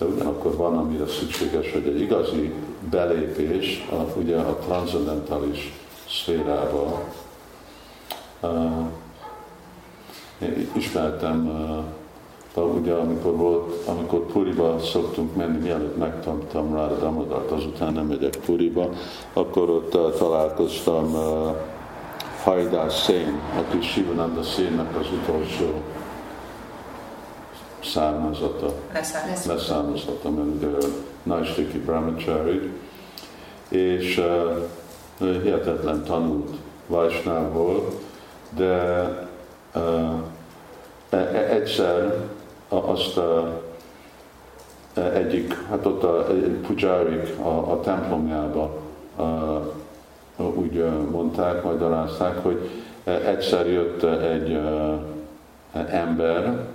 de ugyanakkor van, amire szükséges, hogy egy igazi belépés a, ugye a transzendentális szférába. Uh, ismertem, uh, ugye amikor volt, amikor Puriba szoktunk menni, mielőtt megtanultam rá a Damodat, azután nem megyek Puriba, akkor ott uh, találkoztam uh, Hajdás Szén, aki Sivananda Szénnek az utolsó származata, leszármazata, leszármazata mert ugye Naistiki Brahmachari, és uh, hihetetlen tanult Vajsnávból, de uh, egyszer azt a, egyik, hát ott a, egy pujárik a, a templomjába uh, úgy mondták, magyarázták, hogy egyszer jött egy uh, ember,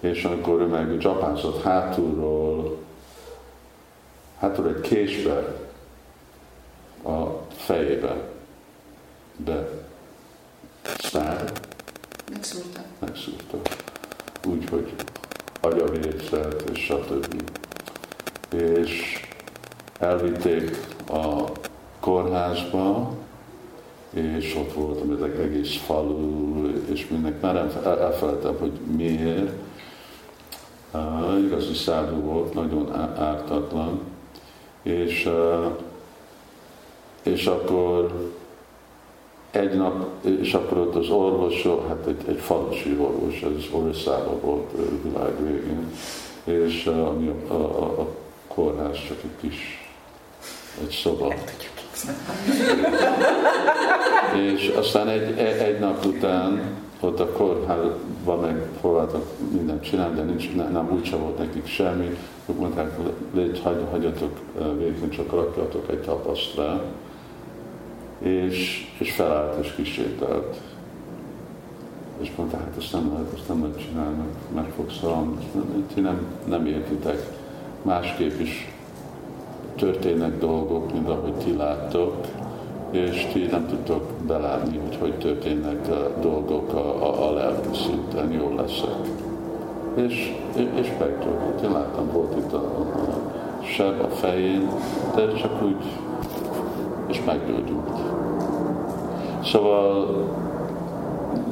és amikor ő meg csapázott hátulról, hátul egy késbe a fejébe, de szár, megszúrta. megszúrta. Úgy, hogy agyavészet, és stb. És elvitték a kórházba, és ott voltam ezek egész falu, és mindenki, már elfelejtem, hogy miért, uh, igazi szádú volt, nagyon ártatlan, és, uh, és akkor egy nap, és akkor ott az orvos, hát egy, egy falusi orvos, ez Orisszában volt világ végén, és ami a, a, a, a kórház csak egy kis egy szoba. <laughs> és aztán egy, egy nap után ott a kórházban meg próbáltak mindent csinálni, de nincs, nem, nem úgyse volt nekik semmi. Ők mondták, légy, hagy, hagyjatok végül, csak rakjatok egy tapaszt rá. És, és felállt és kisétált. És mondta, hát ezt nem lehet, ezt nem lehet csinálni, meg fogsz valamit. Ti nem, nem értitek. Másképp is történnek dolgok, mint ahogy ti láttok és ti nem tudtok belátni, hogy hogy történnek a dolgok a, a, a lelki szinten, jól leszek. És, és megtörtént. Én láttam, volt itt a, a seb a fején, de csak úgy, és meggyógyult. Szóval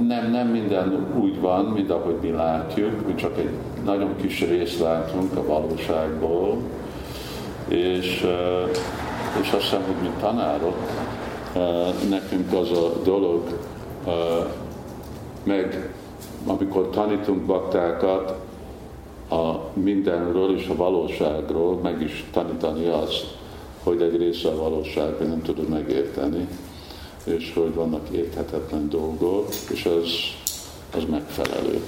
nem, nem minden úgy van, mint ahogy mi látjuk, mi csak egy nagyon kis részt látunk a valóságból, és, és azt hiszem, hogy mi tanárok nekünk az a dolog, meg amikor tanítunk baktákat a mindenről és a valóságról, meg is tanítani azt, hogy egy része a valóság, hogy nem tudod megérteni, és hogy vannak érthetetlen dolgok, és ez, az megfelelő.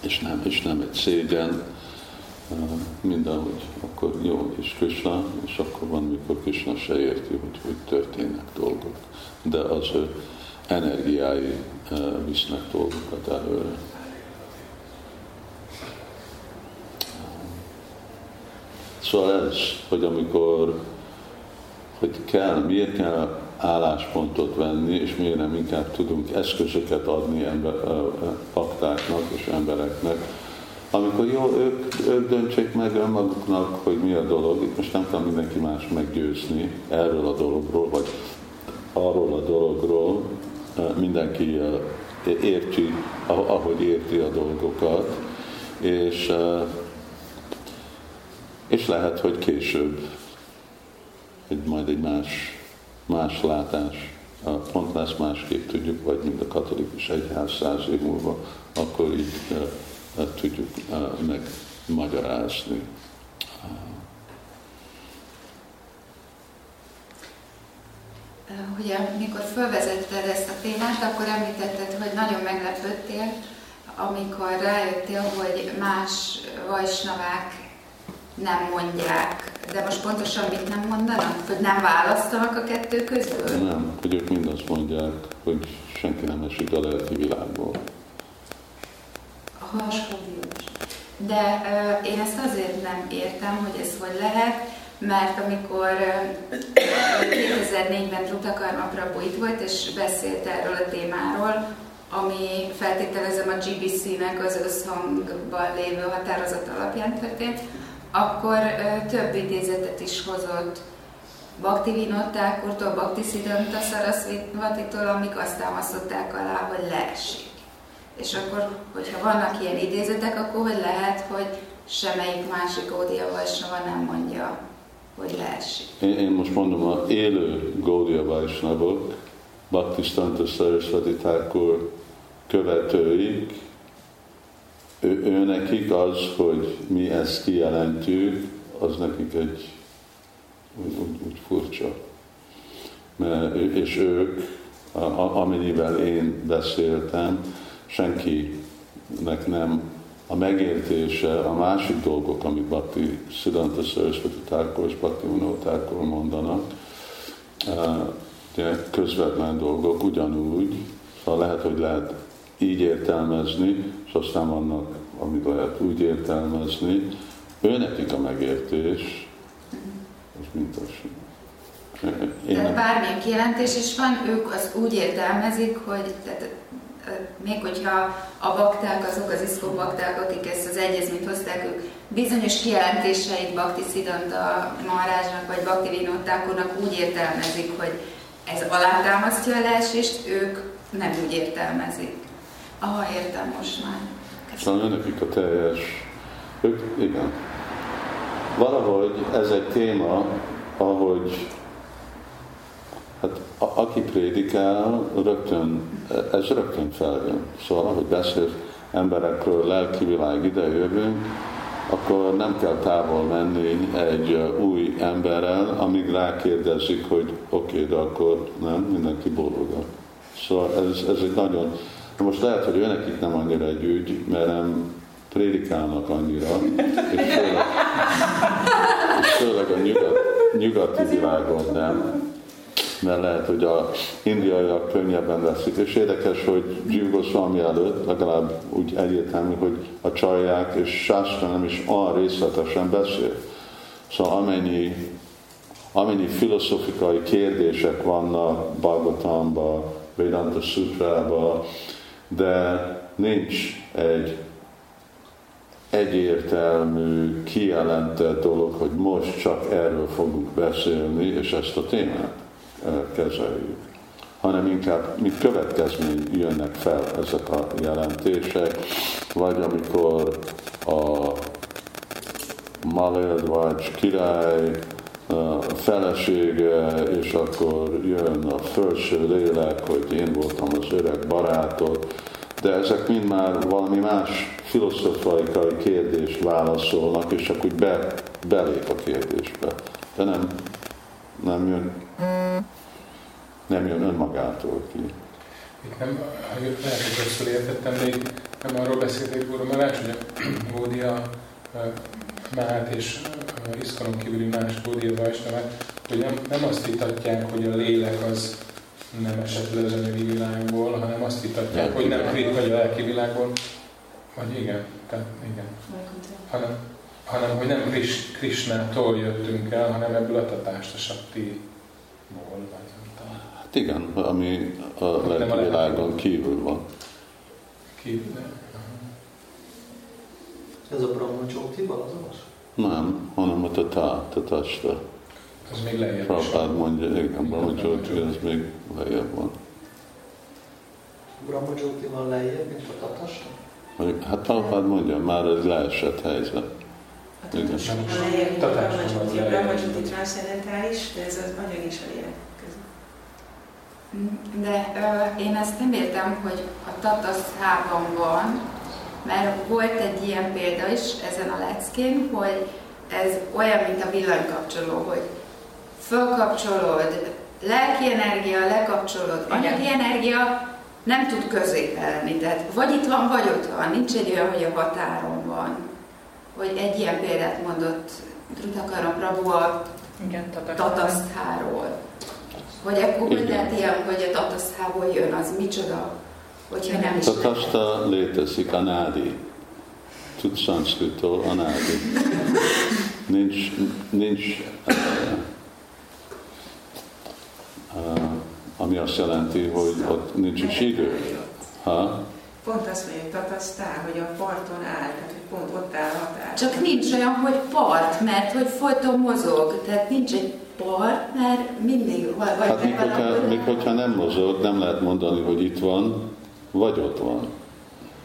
És nem, és nem egy szégyen, minden, hogy akkor jó, és Krishna, és akkor van, mikor Krishna se érti, hogy hogy történnek dolgok. De az ő energiái visznek dolgokat előre. Szóval ez, hogy amikor, hogy kell, miért kell álláspontot venni, és miért nem inkább tudunk eszközöket adni ember, paktáknak és embereknek, amikor jó, ők, ők döntsék meg önmaguknak, hogy mi a dolog. Itt most nem kell mindenki más meggyőzni erről a dologról, vagy arról a dologról. Mindenki érti, ahogy érti a dolgokat, és, és lehet, hogy később egy, majd egy más, más látás, pont lesz másképp tudjuk, vagy mint a katolikus egyház száz év múlva, akkor így tudjuk megmagyarázni. Ugye, mikor felvezetted ezt a témát, akkor említetted, hogy nagyon meglepődtél, amikor rájöttél, hogy más vajsnavák nem mondják. De most pontosan mit nem mondanak? Hogy nem választanak a kettő közül? Nem, hogy ők mind azt mondják, hogy senki nem esik a lelki világból. De uh, én ezt azért nem értem, hogy ez hogy lehet, mert amikor uh, 2004-ben Trutakarma Prabhu itt volt, és beszélt erről a témáról, ami feltételezem a GBC-nek az összhangban lévő határozat alapján történt, akkor több idézetet is hozott Bhakti Vinottákurtól, Bhakti Siddhanta Sarasvatitól, amik azt támasztották alá, hogy leesik. És akkor, hogyha vannak ilyen idézetek, akkor hogy lehet, hogy semmelyik másik Gódia Vajsnava nem mondja, hogy leesik. Én, én most mondom, a élő Gódia Vajsnavok, Bhaktisztanta Sarasvati Thakur követőik, ő, ő nekik az, hogy mi ezt kijelentjük, az nekik egy úgy, úgy, úgy furcsa. Mert, és ők, amennyivel én beszéltem, senkinek nem a megértése, a másik dolgok, amit Bhakti Siddhanta Sarasvati Thakur és Bhakti Uno mondanak, de közvetlen dolgok ugyanúgy, szóval lehet, hogy lehet így értelmezni, és aztán vannak, amit lehet úgy értelmezni. Ő nekik a megértés, az mint az. Én tehát bármilyen kijelentés is van, ők az úgy értelmezik, hogy tehát még hogyha a bakták, azok az iszkó bakták, akik ezt az egyezményt hozták, ők bizonyos kijelentéseit Bakti Siddhanta Maharajnak vagy Bakti Vinottákornak úgy értelmezik, hogy ez alátámasztja a leesést, ők nem úgy értelmezik. Aha, értem most már. Szóval nekik a teljes, ők, igen. Valahogy ez egy téma, ahogy Hát a, aki prédikál, rögtön, ez rögtön feljön. Szóval, ahogy beszél emberekről, lelki világ ide jövünk, akkor nem kell távol menni egy új emberrel, amíg rákérdezik, hogy oké, okay, de akkor nem, mindenki boldogabb. Szóval ez, ez egy nagyon... Most lehet, hogy őnek itt nem annyira egy ügy, mert nem prédikálnak annyira, és főleg, és főleg a nyugat, nyugati világon nem mert lehet, hogy a indiaiak könnyebben veszik. És érdekes, hogy Jiv Goswami előtt legalább úgy egyértelmű, hogy a csalják és Sászra nem is olyan részletesen beszél. Szóval amennyi, amennyi filozofikai kérdések vannak Bhagavatamban, Vedanta Sutrában, de nincs egy egyértelmű, kijelentett dolog, hogy most csak erről fogunk beszélni, és ezt a témát kezeljük, hanem inkább mint következmény jönnek fel ezek a jelentések, vagy amikor a Maledvacs király felesége, és akkor jön a felső lélek, hogy én voltam az öreg barátod, de ezek mind már valami más filozófiai kérdést válaszolnak, és csak úgy be, belép a kérdésbe. De nem, nem jön nem jön önmagától ki. Itt nem, ha lehet, hogy rosszul értettem, de itt nem arról beszélték volna Malács, hogy a <clears throat> Gódia Mát és iszkonon kívüli más Bódi Vajsnavák, hogy nem, nem azt vitatják, hogy a lélek az nem esett le az anyagi világból, hanem azt vitatják, hogy nem krit vagy a lelki világból, vagy igen, tehát igen. Hanem, hanem hogy nem Kris, Krisnától jöttünk el, hanem ebből a tatást, a saktiból, vagy Hát igen, ami a lelki világon kívül van. Kívül, Ez a Brahma azonos? Nem, hanem a tatá, tatasta. Az még lejjebb Prabhupád mondja, igen, Brahma Jyoti, ez még lejjebb van. Brahma Jyoti van lejjebb, mint a tatasta? Hát Prabhupád mondja, már ez leesett helyzet. Igen. A Brahma Jyoti transzendentális, de ez az anyag és a lélek de ö, én ezt nem értem, hogy a tatasztában van, mert volt egy ilyen példa is ezen a leckén, hogy ez olyan, mint a villanykapcsoló, hogy fölkapcsolod, lelki energia, lekapcsolod, anyagi energia, nem tud középelni. Tehát vagy itt van, vagy ott van. Nincs egy olyan, hogy a határon van. Hogy egy ilyen példát mondott Drutakaram Prabhu a tatasztháról. Vagy akkor hogy lehet ilyen, hogy a tataszthából jön, az micsoda? Hogyha nem is Tataszta létezik, anádi. Tud szanszkritól, anádi. Nincs, nincs uh, uh, ami azt jelenti, hogy ott nincs is idő. Ha? Pont azt mondja, hogy tatasztál, hogy a parton áll, tehát hogy pont ott áll határ. Csak nincs olyan, hogy part, mert hogy folyton mozog, tehát nincs egy part, mert mindig vagy hát mikor, hogyha, mikor, hogyha nem mozog, nem lehet mondani, hogy itt van, vagy ott van.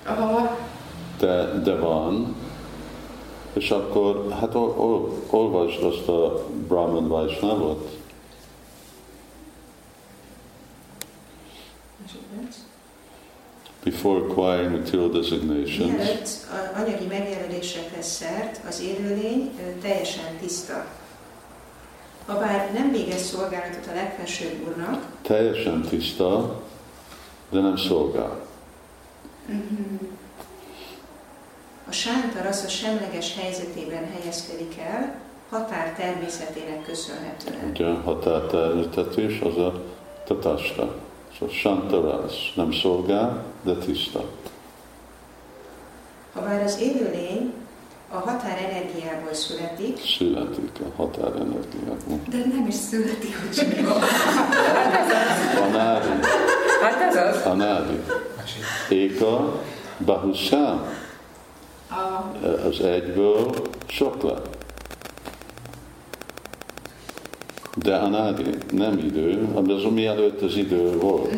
Aha. De, de van, és akkor, hát ol, ol, olvasd azt a Brahman Vaisnavot. Before acquiring material designations. Mielőtt anyagi megjelölésekhez szert, az élőlény teljesen tiszta. Habár nem végez szolgálatot a legfelsőbb úrnak, teljesen tiszta, de nem szolgál. A sánta a semleges helyzetében helyezkedik el, határ természetének köszönhetően. Ugye határ természetés az a tatasta. Szóval sántarász nem szolgál, de tiszta. Habár az élőlény a határenergiából születik. Születik a határenergiából. De nem is születik, hogy mi van. A nádi. Hát ez az. A nádi. Éka, Bahusám. Az egyből sok lett. De a nádi nem idő, az mielőtt az idő volt.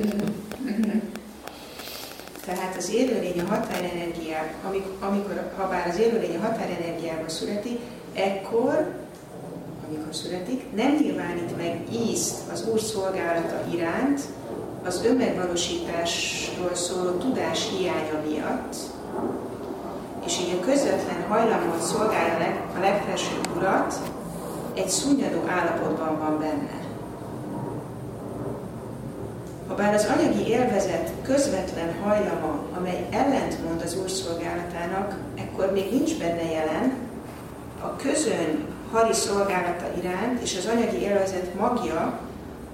Tehát az élőlény a határenergiá, amikor, ha bár az élőlény a határenergiába születik, ekkor, amikor születik, nem nyilvánít meg ízt az Úr szolgálata iránt, az önmegvalósításról szóló tudás hiánya miatt, és így a közvetlen hajlamot szolgálja a legfelsőbb urat, egy szunnyadó állapotban van benne. Habár az anyagi élvezet közvetlen hajlama, amely ellentmond az Úr szolgálatának, ekkor még nincs benne jelen, a közön hari szolgálata iránt és az anyagi élvezet magja,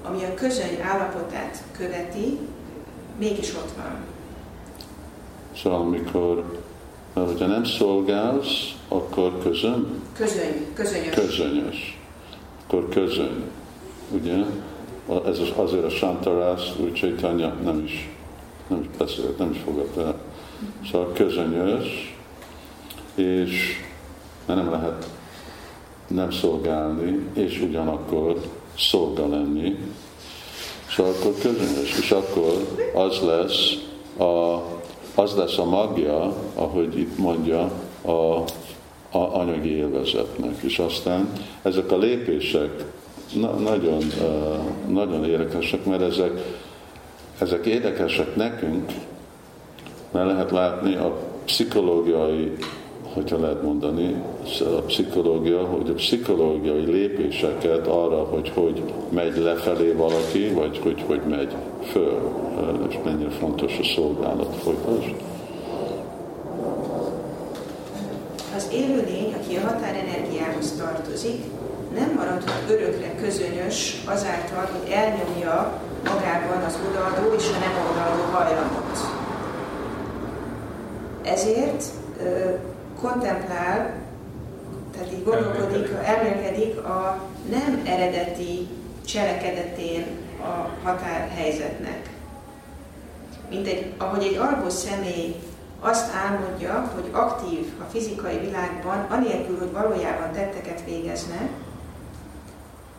ami a közöny állapotát követi, mégis ott van. Szóval amikor, hogyha nem szolgálsz, akkor közön? Közöny, közönyös. Közönyös. Akkor közöny. Ugye? Ez az, azért a Santarász, úgy Csaitanya nem is, nem is beszélt, nem is fogadta el. Szóval közönyös, és nem lehet nem szolgálni, és ugyanakkor szolga lenni. Szóval akkor közönyös, és akkor az lesz a, az lesz a magja, ahogy itt mondja, a, a anyagi élvezetnek. És aztán ezek a lépések na, nagyon, uh, nagyon érdekesek, mert ezek, ezek érdekesek nekünk, mert lehet látni a pszichológiai, hogyha lehet mondani, a pszichológia, hogy a pszichológiai lépéseket arra, hogy hogy megy lefelé valaki, vagy hogy hogy megy föl, és mennyire fontos a szolgálat. Folytasd. Az élőlény élőlény, aki a határenergiához tartozik, nem maradhat örökre közönös azáltal, hogy elnyomja magában az odaadó és a nem odaadó hajlamot. Ezért ö, kontemplál, tehát így gondolkodik, elmélkedik a nem eredeti cselekedetén a határhelyzetnek. Mint egy, ahogy egy alvó személy azt álmodja, hogy aktív a fizikai világban, anélkül, hogy valójában tetteket végezne,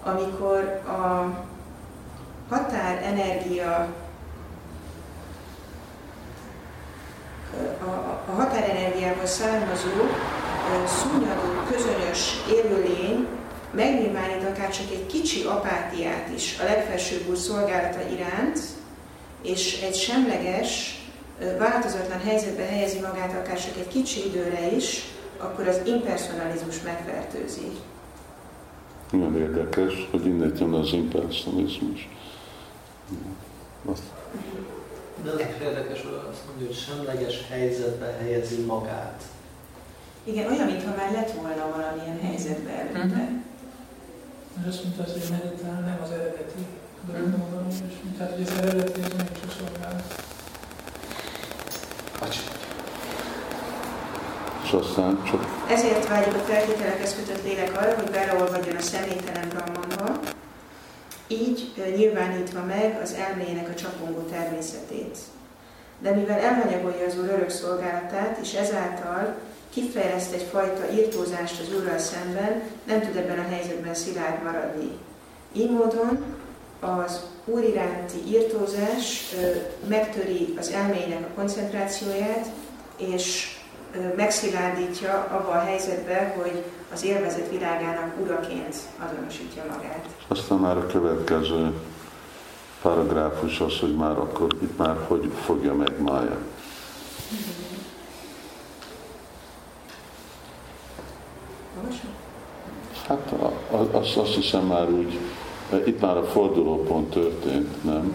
amikor a határenergia a, határenergiából származó szúnyadó, közönös élőlény megnyilvánít akár csak egy kicsi apátiát is a legfelsőbb úr szolgálata iránt, és egy semleges, változatlan helyzetbe helyezi magát akár csak egy kicsi időre is, akkor az impersonalizmus megfertőzi. Nagyon érdekes, hogy innét jön az impersonalizmus. Azt. De az is érdekes, hogy azt mondja, hogy semleges helyzetbe helyezi magát. Igen, olyan, mintha már lett volna valamilyen helyzetben előtte. Uh-huh. Azt mondta, hogy meditál nem az eredeti dologban való, és tehát, hogy az eredeti az mégse szolgálat. És aztán csak... Ezért vágyik a feltételekhez kötött lélek arra, hogy beleolvadjon a személytelen Brahmanba, így nyilvánítva meg az elmének a csapongó természetét. De mivel elhanyagolja az Úr örök szolgálatát, és ezáltal kifejleszt egyfajta írtózást az Úrral szemben, nem tud ebben a helyzetben szilárd maradni. Így módon az Úr iránti írtózás megtöri az elmének a koncentrációját, és megszilárdítja abba a helyzetbe, hogy az élvezet világának uraként azonosítja magát. Aztán már a következő paragrafus az, hogy már akkor itt már hogy fogja meg Mája. Hát azt, azt hiszem már úgy, itt már a fordulópont történt, nem?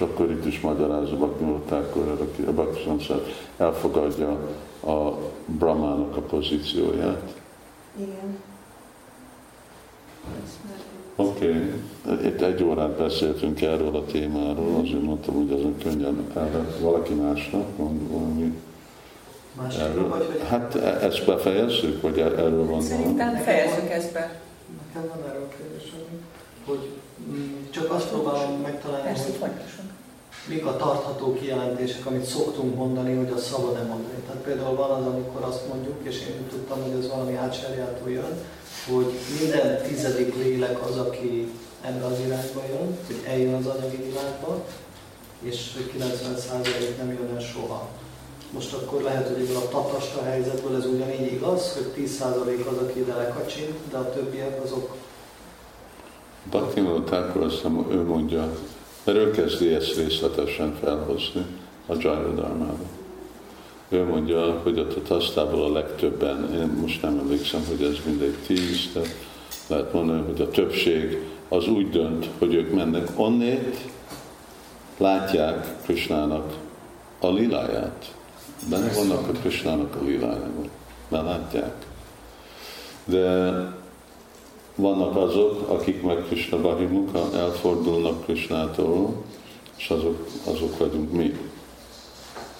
És akkor itt is magyarázza Baknyoltákor, aki a Baksanszát elfogadja a Brahmának a pozícióját. Igen. Oké, okay. itt egy órát beszéltünk erről a témáról, azért mondtam, hogy ezen könnyen erre valaki másnak mond valami erről. Vagy. Hát e- ezt befejezzük, vagy er- erről van Szerintem fejezzük ezt be. Nekem van erről kérdés, hogy mm, csak azt próbálom megtalálni, Persze, hogy mik a tartható kijelentések, amit szoktunk mondani, hogy a szabad-e mondani. Tehát például van az, amikor azt mondjuk, és én tudtam, hogy ez valami átsárjától jön, hogy minden tizedik lélek az, aki ebbe az irányba jön, hogy eljön az anyagi világba, és hogy 90% nem jön el soha. Most akkor lehet, hogy ebből a tatasta helyzetből ez ugyanígy igaz, hogy 10% az, aki ide lekacsint, de a többiek azok... Bhaktivinoda Thakur azt ő mondja, mert ő kezdi ezt részletesen felhozni a Jayadharmába. Ő mondja, hogy a tatasztából a legtöbben, én most nem emlékszem, hogy ez mindegy tíz, de lehet mondani, hogy a többség az úgy dönt, hogy ők mennek onnét, látják Krisnának a liláját. Benne vannak a Krisnának a lilájában, mert látják. De vannak azok, akik meg Krishna Bahimuka elfordulnak Krishnától, és azok, azok vagyunk mi.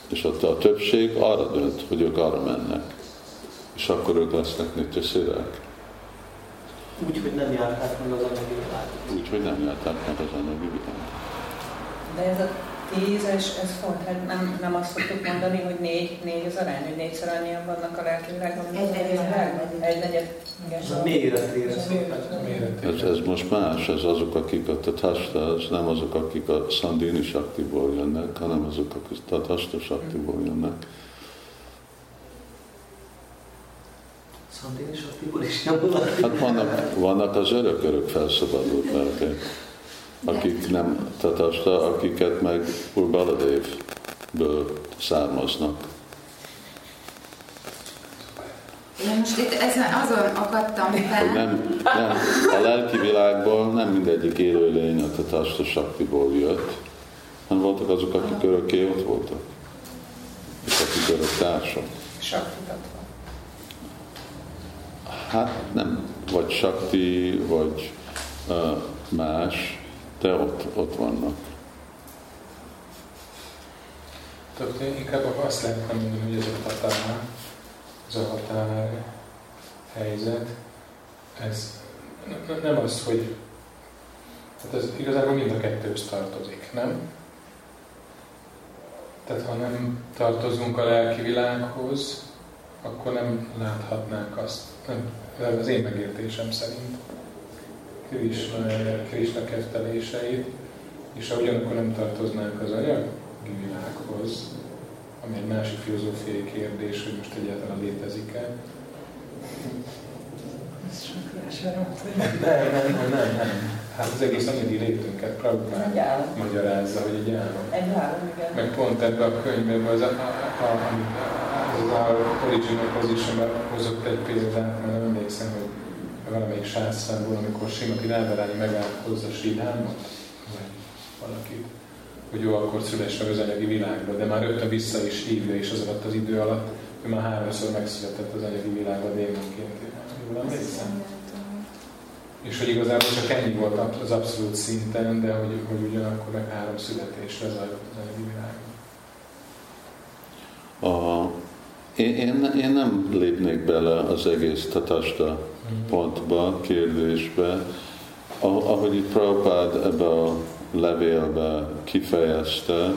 És ott a többség arra dönt, hogy ők arra mennek. És akkor ők lesznek nitya szirák. Úgy, hogy nem járták meg az anyagi világot. Úgy, hogy nem járták meg az anyagi világot. De ez a tízes, ez font, hát nem, nem azt szoktuk mondani, hogy négy, négy az arány, hogy négyszer annyian vannak a lelki világban, mint egy negyed. Egy negyed. Ez a méretére ez, ez most más, ez azok, akik a tatasta, ez nem azok, akik a Sandini Shaktiból jönnek, hanem azok, akik a tatasta Shaktiból jönnek. Sandini Shaktiból is nem Hát vannak, vannak az örök-örök felszabadult lelkek akik nem tatasta, akiket meg Urbaladévből származnak. Én most itt ezen azon akadtam fel. Nem, nem, a lelki világból nem mindegyik élőlény a tatasta saktiból jött, hanem voltak azok, akik örökké ott voltak. És akik társa. Saktitatva. Hát nem, vagy sakti, vagy uh, más, de ott, ott vannak. Tehát inkább azt lehetne mondani, hogy ez a határ, ez a határ helyzet, ez nem az, hogy tehát ez igazából mind a kettőhöz tartozik, nem? Tehát ha nem tartozunk a lelki világhoz, akkor nem láthatnánk azt. Nem, az én megértésem szerint. Krishna, Krishna ketteléseit, és ugyanakkor nem tartoznánk az anyagi világhoz, ami egy másik filozófiai kérdés, hogy most egyáltalán létezik-e. Ez hogy Nem, nem, nem, nem, nem. Hát az egész anyagi létünket Prabhupád magyarázza, hogy egy álom. Egy álom, igen. Meg pont ebbe a könyvben, az, a, a, a, az a Original position hozott egy példát, mert nem emlékszem, hogy valamelyik sászrából, amikor Simati Rádarányi megállt hozzá Sridámot, vagy valakit, hogy jó, akkor szüles meg az anyagi világba, de már rögtön vissza is hívja, és az alatt az idő alatt ő már háromszor megszületett az anyagi világba démonként. Jól emlékszem? És hogy igazából csak ennyi volt az abszolút szinten, de hogy, hogy ugyanakkor meg három születésre zajlott az anyagi világban. A, én, én, én nem lépnék bele az egész tatasta pontba, kérdésbe, ahogy itt Prabhupád ebbe a levélbe kifejezte,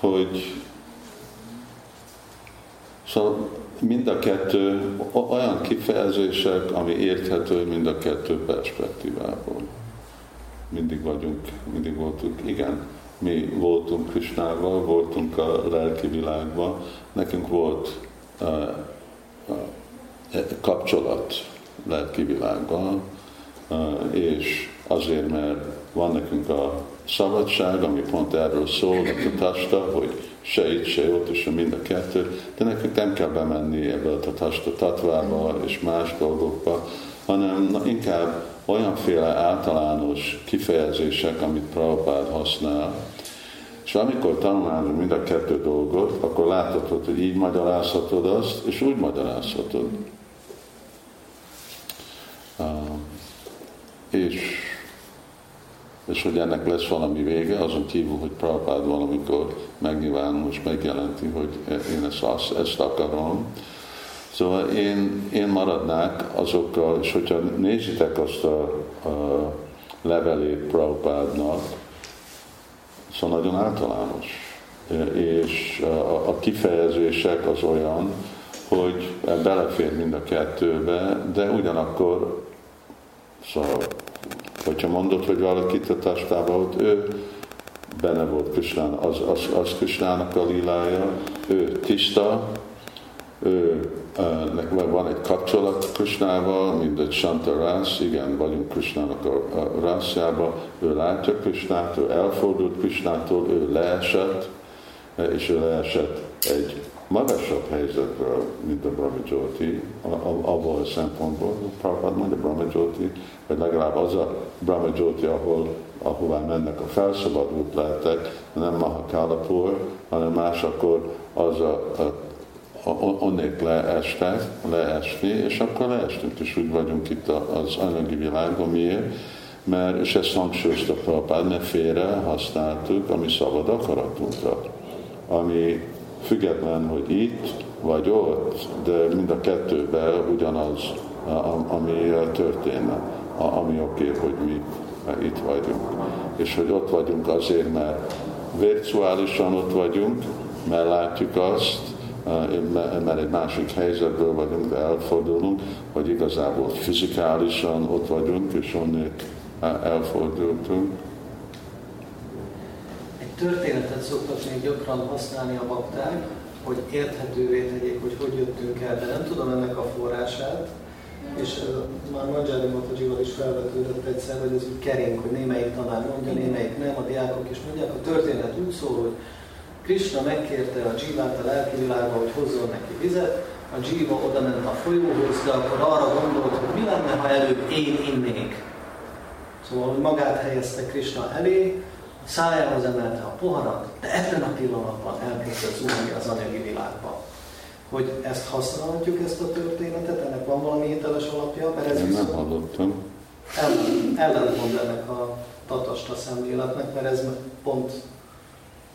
hogy szóval mind a kettő olyan kifejezések, ami érthető mind a kettő perspektívából. Mindig vagyunk, mindig voltunk, igen, mi voltunk Krisnával, voltunk a lelki világban, nekünk volt uh, uh, kapcsolat lelki világban, uh, és azért, mert van nekünk a szabadság, ami pont erről szól, a tasta, hogy se itt, se ott, és mind a kettő, de nekünk nem kell bemenni ebbe a tasta tatvába és más dolgokba, hanem inkább olyanféle általános kifejezések, amit Prabhupád használ, és amikor tanulmányozunk mind a kettő dolgot, akkor láthatod, hogy így magyarázhatod azt, és úgy magyarázhatod. És és hogy ennek lesz valami vége, azon kívül, hogy Prabhupád valamikor megnyilvánul és megjelenti, hogy én ezt, azt, ezt akarom. Szóval én, én maradnák azokkal, és hogyha nézitek azt a, a levelét Prabhupádnak, szóval nagyon általános. És a, a kifejezések az olyan, hogy belefér mind a kettőbe, de ugyanakkor szóval Hogyha mondod, hogy valakit a testában volt, ő benne volt Krisnán, az, az, az Krisnának a lilája, ő tiszta, ő, van egy kapcsolat Krisnával, mint egy Shanta rász, igen, vagyunk Krisnának a, a rászjában, ő látja Krisnát, ő elfordult Krisnától, ő leesett, és ő leesett egy magasabb helyzetről, mint a Brahma Jyoti, abból a szempontból, Prabhupád mondja Brahma Jyoti, vagy legalább az a Brahma Jyoti, ahol, ahová mennek a felszabadult lehetek, nem Mahakalapur, hanem más akkor az a, a onnék leestek, leesni, és akkor leestünk, és úgy vagyunk itt az anyagi világban. Miért? Mert, és ezt hangsúlyozta Prabhupád, ne félre használtuk a mi szabad akaratunkat, ami független, hogy itt vagy ott, de mind a kettőben ugyanaz, ami történne, ami oké, hogy mi itt vagyunk. És hogy ott vagyunk azért, mert virtuálisan ott vagyunk, mert látjuk azt, mert egy másik helyzetből vagyunk, de elfordulunk, vagy igazából fizikálisan ott vagyunk, és onnét elfordultunk történetet szoktak még gyakran használni a bakták, hogy érthetővé tegyék, hogy hogy jöttünk el, de nem tudom ennek a forrását. És uh, már Manjari Matajival is felvetődött egyszer, hogy ez úgy kering, hogy némelyik tanár mondja, némelyik nem, a diákok is mondják. A történet úgy szól, hogy Krishna megkérte a Jivát a lelki világba, hogy hozzon neki vizet, a Jiva oda ment a folyóhoz, de akkor arra gondolt, hogy mi lenne, ha előbb én innék. Szóval, hogy magát helyezte Krishna elé, szájához emelte a poharat, de ebben a pillanatban elkezdett zuhanni az anyagi világba. hogy ezt használhatjuk, ezt a történetet, ennek van valami hiteles alapja, mert ez Én viszont nem hallottam. ellen, ellentmond ennek a tatasta szemléletnek, mert ez pont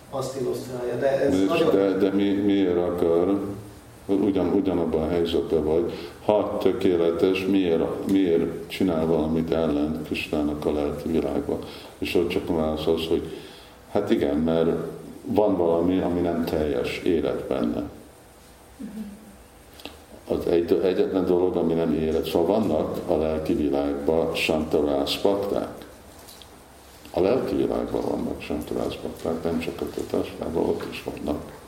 azt illusztrálja. De ez De, nagyon... de, de mi, miért akar, ugyan, ugyanabban a helyzetben vagy, ha tökéletes, miért, miért csinál valamit ellen Kristának a lelki világban? És ott csak a válasz az, hogy hát igen, mert van valami, ami nem teljes élet benne. Az egy, egyetlen dolog, ami nem élet. Szóval vannak a lelki világban santarászpakták. A lelki világban vannak santarászpakták, nem csak a tatásában, ott is vannak.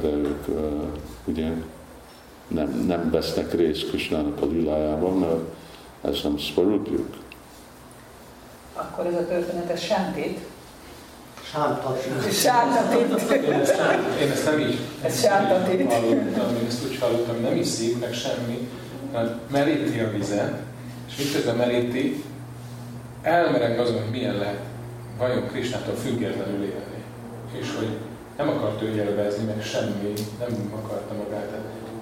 De, ők ugye nem, nem vesznek részt Krisnának a lilájában, mert ez nem szvarupjuk. Akkor ez a történet, ez sántít. Sántatni. Sántatít. Én ezt, nem, én ezt nem így Ez sántatít. hallottam, én ezt úgy hallottam, nem iszik meg semmi, mert meríti a vizet, és miközben meríti, elmereng azon, hogy milyen lehet vajon Krisnától függetlenül élni. És hogy nem akart ő élvezni, meg semmi, nem akarta magát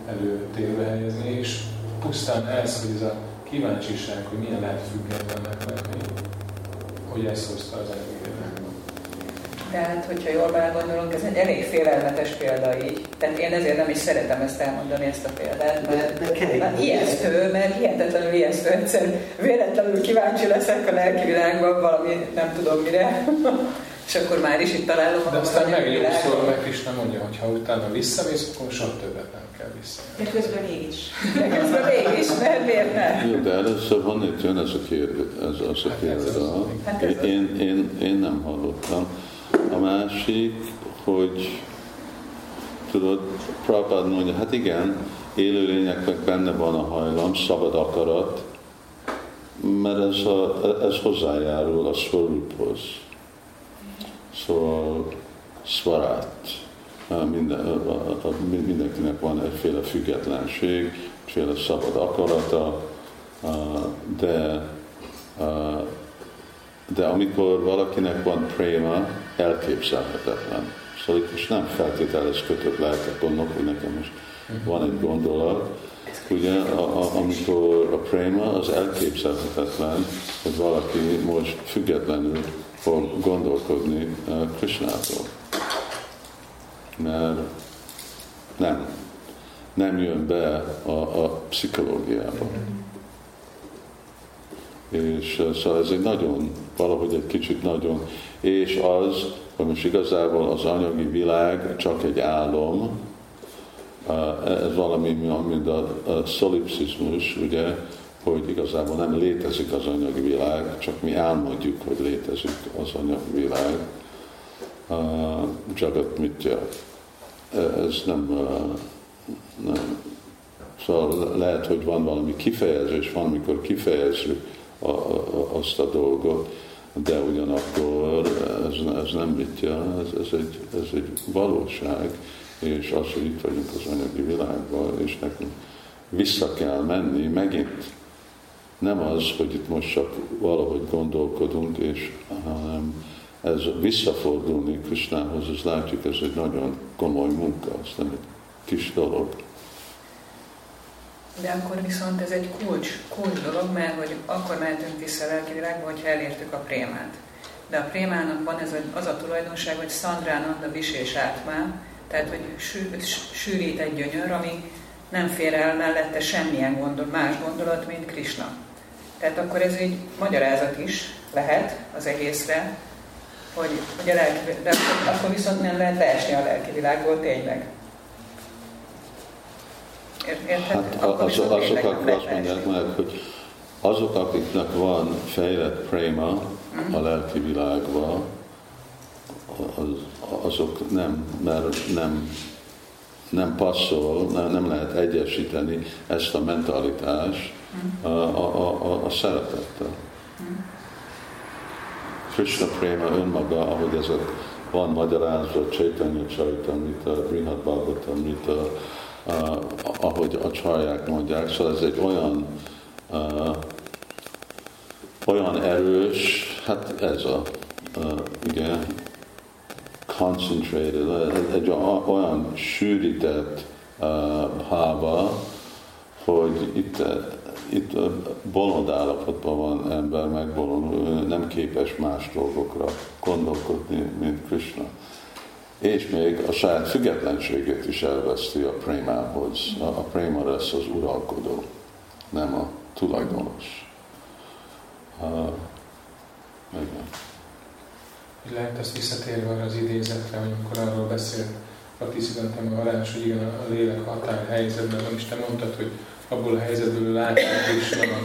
előtérbe helyezni, és pusztán ez, hogy ez a kíváncsiság, hogy milyen lehet függetlennek lenni, hogy ezt hozta az egészet. Tehát, hogyha jól belegondolunk, ez egy elég félelmetes példa így. Tehát én ezért nem is szeretem ezt elmondani, ezt a példát, mert, De, de kerék. mert ijesztő, mert hihetetlenül ijesztő. Egyszer véletlenül kíváncsi leszek a lelki világban valami, nem tudom mire, és akkor már is itt találom De aztán az anyagi meg Krishna mondja, hogy ha utána visszamész, akkor soha többet nem kell visszamenni. De közben mégis. De közben mégis, mert miért ne? Jó, de először honnét jön ez a kérdés, ez az a Hát példa. Hát ez az. Én, én, én nem hallottam. A másik, hogy tudod, Prabhupád mondja, hát igen, élőlényeknek benne van a hajlam, szabad akarat, mert ez, a, ez hozzájárul a szvaruphoz. Szóval szvarát. Minden, mindenkinek van egyféle függetlenség, egyféle szabad akarata, de de amikor valakinek van préma, elképzelhetetlen. Szóval itt most nem feltételes kötött lelkek vannak, hogy nekem most van egy gondolat, ugye, a, a, amikor a préma az elképzelhetetlen, hogy valaki most függetlenül fog gondolkodni uh, Krishnától. Mert nem, nem jön be a, a pszichológiába. És uh, szóval ez egy nagyon, valahogy egy kicsit nagyon, és az, hogy most igazából az anyagi világ csak egy álom, uh, ez valami, mint a szolipszizmus, ugye, hogy igazából nem létezik az anyagi világ, csak mi álmodjuk, hogy létezik az anyagi világ. Uh, Jagat Mitya. Ez nem, nem. Szóval lehet, hogy van valami kifejezés, van, amikor kifejezzük a, a, azt a dolgot, de ugyanakkor ez, ez nem mitja, ez, ez, egy, ez egy valóság, és az, hogy itt vagyunk az anyagi világban, és nekünk vissza kell menni, megint nem az, hogy itt most csak valahogy gondolkodunk, és hanem ez visszafordulni Krisnához, ez látjuk, ez egy nagyon komoly munka, ez nem egy kis dolog. De akkor viszont ez egy kulcs, kulcs dolog, mert hogy akkor mehetünk vissza a lelki világba, hogyha elértük a prémát. De a prémának van ez az a tulajdonság, hogy Szandrának a visés átmá, tehát hogy sű, sűrít egy gyönyör, ami nem fér el mellette semmilyen gondol, más gondolat, mint Krishna. Tehát akkor ez egy magyarázat is lehet az egészre, hogy, hogy a lelki, de akkor, akkor viszont nem lehet leesni a lelki világból tényleg. Érted? Hát Akkor az, azok, nem akik azt mondják meg, hogy azok, akiknek van fejlett préma a lelki világban, az, azok nem, mert nem, nem passzol, nem, nem lehet egyesíteni ezt a mentalitást a, a, a, a szeretettel. Krishna Prema önmaga, ahogy ezek van magyarázva, Chaitanya Charitamrita, Brihad Bhagavatamrita, uh, ahogy a csarják mondják, szóval ez egy olyan uh, olyan erős, hát ez a uh, igen, concentrated, egy olyan sűrített uh, bhava, hogy itt, itt bolond állapotban van ember, meg bolond, nem képes más dolgokra gondolkodni, mint Krishna. És még a saját függetlenségét is elveszti a prémához. A, a préma lesz az uralkodó, nem a tulajdonos. Uh, igen. Lehet ezt visszatérve az idézetre, hogy amikor arról beszélt participantem a halás, hogy igen, a lélek határ helyzetben, van, és te mondtad, hogy abból a helyzetből látja Krishna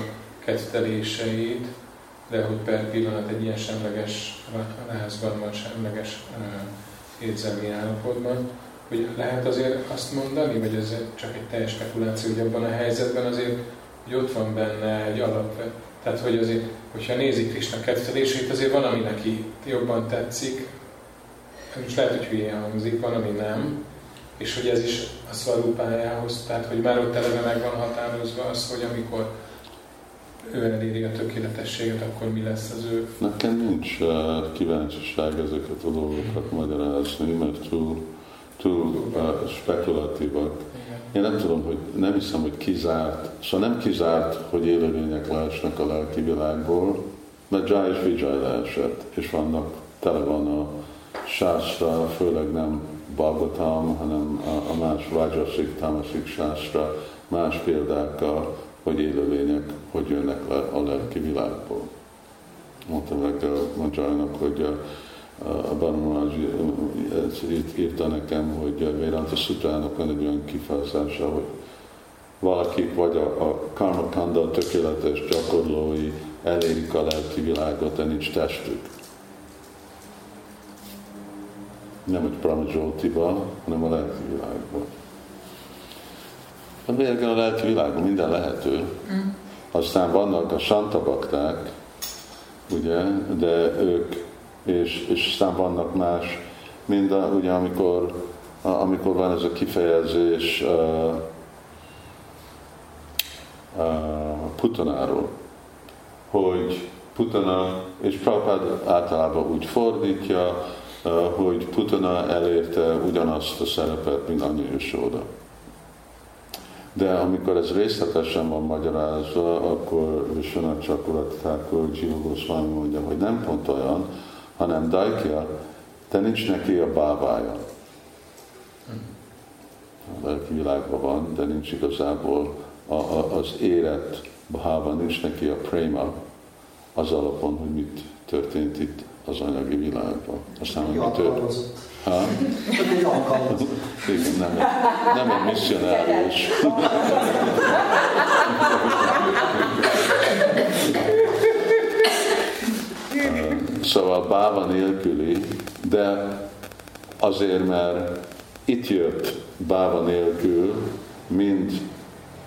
ketteléseit, de hogy per pillanat egy ilyen semleges rázgalman, semleges érzelmi állapotban, hogy lehet azért azt mondani, vagy ez csak egy teljes spekuláció, hogy abban a helyzetben azért, hogy ott van benne egy alapvető, tehát hogy azért, hogyha nézik Krishna kettelését, azért van, ami neki jobban tetszik, most lehet, hogy hülyén hangzik, van, ami nem, és hogy ez is a szvarupájához, tehát hogy már ott eleve meg van határozva az, hogy amikor ő eléri a tökéletességet, akkor mi lesz az ő? Nekem nincs uh, kíváncsiság ezeket a dolgokat magyarázni, mert túl, túl uh, spekulatívak. Én nem tudom, hogy nem hiszem, hogy kizárt, szóval nem kizárt, hogy élőlények leesnek a lelki világból, mert Jai és Vijay leesett, és vannak, tele van a sászra, főleg nem Bhagavatam, hanem a, a más Rajasik, Tamasik sászra, más példákkal, hogy élőlények hogy jönnek le a lelki világból. Mondta meg a Magyarnak, hogy a, Banamaraj írta nekem, hogy Vedanta Sutrának van egy olyan kifejezése, hogy valakik vagy a, a karmakanda tökéletes gyakorlói elérik a lelki világot, de nincs testük nem hogy Pramajoltiba, hanem a lelki világban. A végén a lelki világban minden lehető. Mm. Aztán vannak a santabakták, ugye, de ők, és, és aztán vannak más, mind a, ugye amikor, a, amikor van ez a kifejezés uh, uh, putanáról, hogy putana, és Prabhupád általában úgy fordítja, hogy Putana elérte ugyanazt a szerepet, mint Anya Yashoda. De amikor ez részletesen van magyarázva, akkor Chakravarti Thakur Jiva Goswami mondja, hogy nem pont olyan, hanem Daikya, de nincs neki a bávája. A lelki világban van, de nincs igazából a, a, az érett báva, nincs neki a prema az alapon, hogy mit történt itt az anyagi világban. Aztán mi tört? Ha? Egy alkalmazott. Igen, nem, nem egy misszionárius. <laughs> szóval báva nélküli, de azért, mert itt jött báva nélkül, mint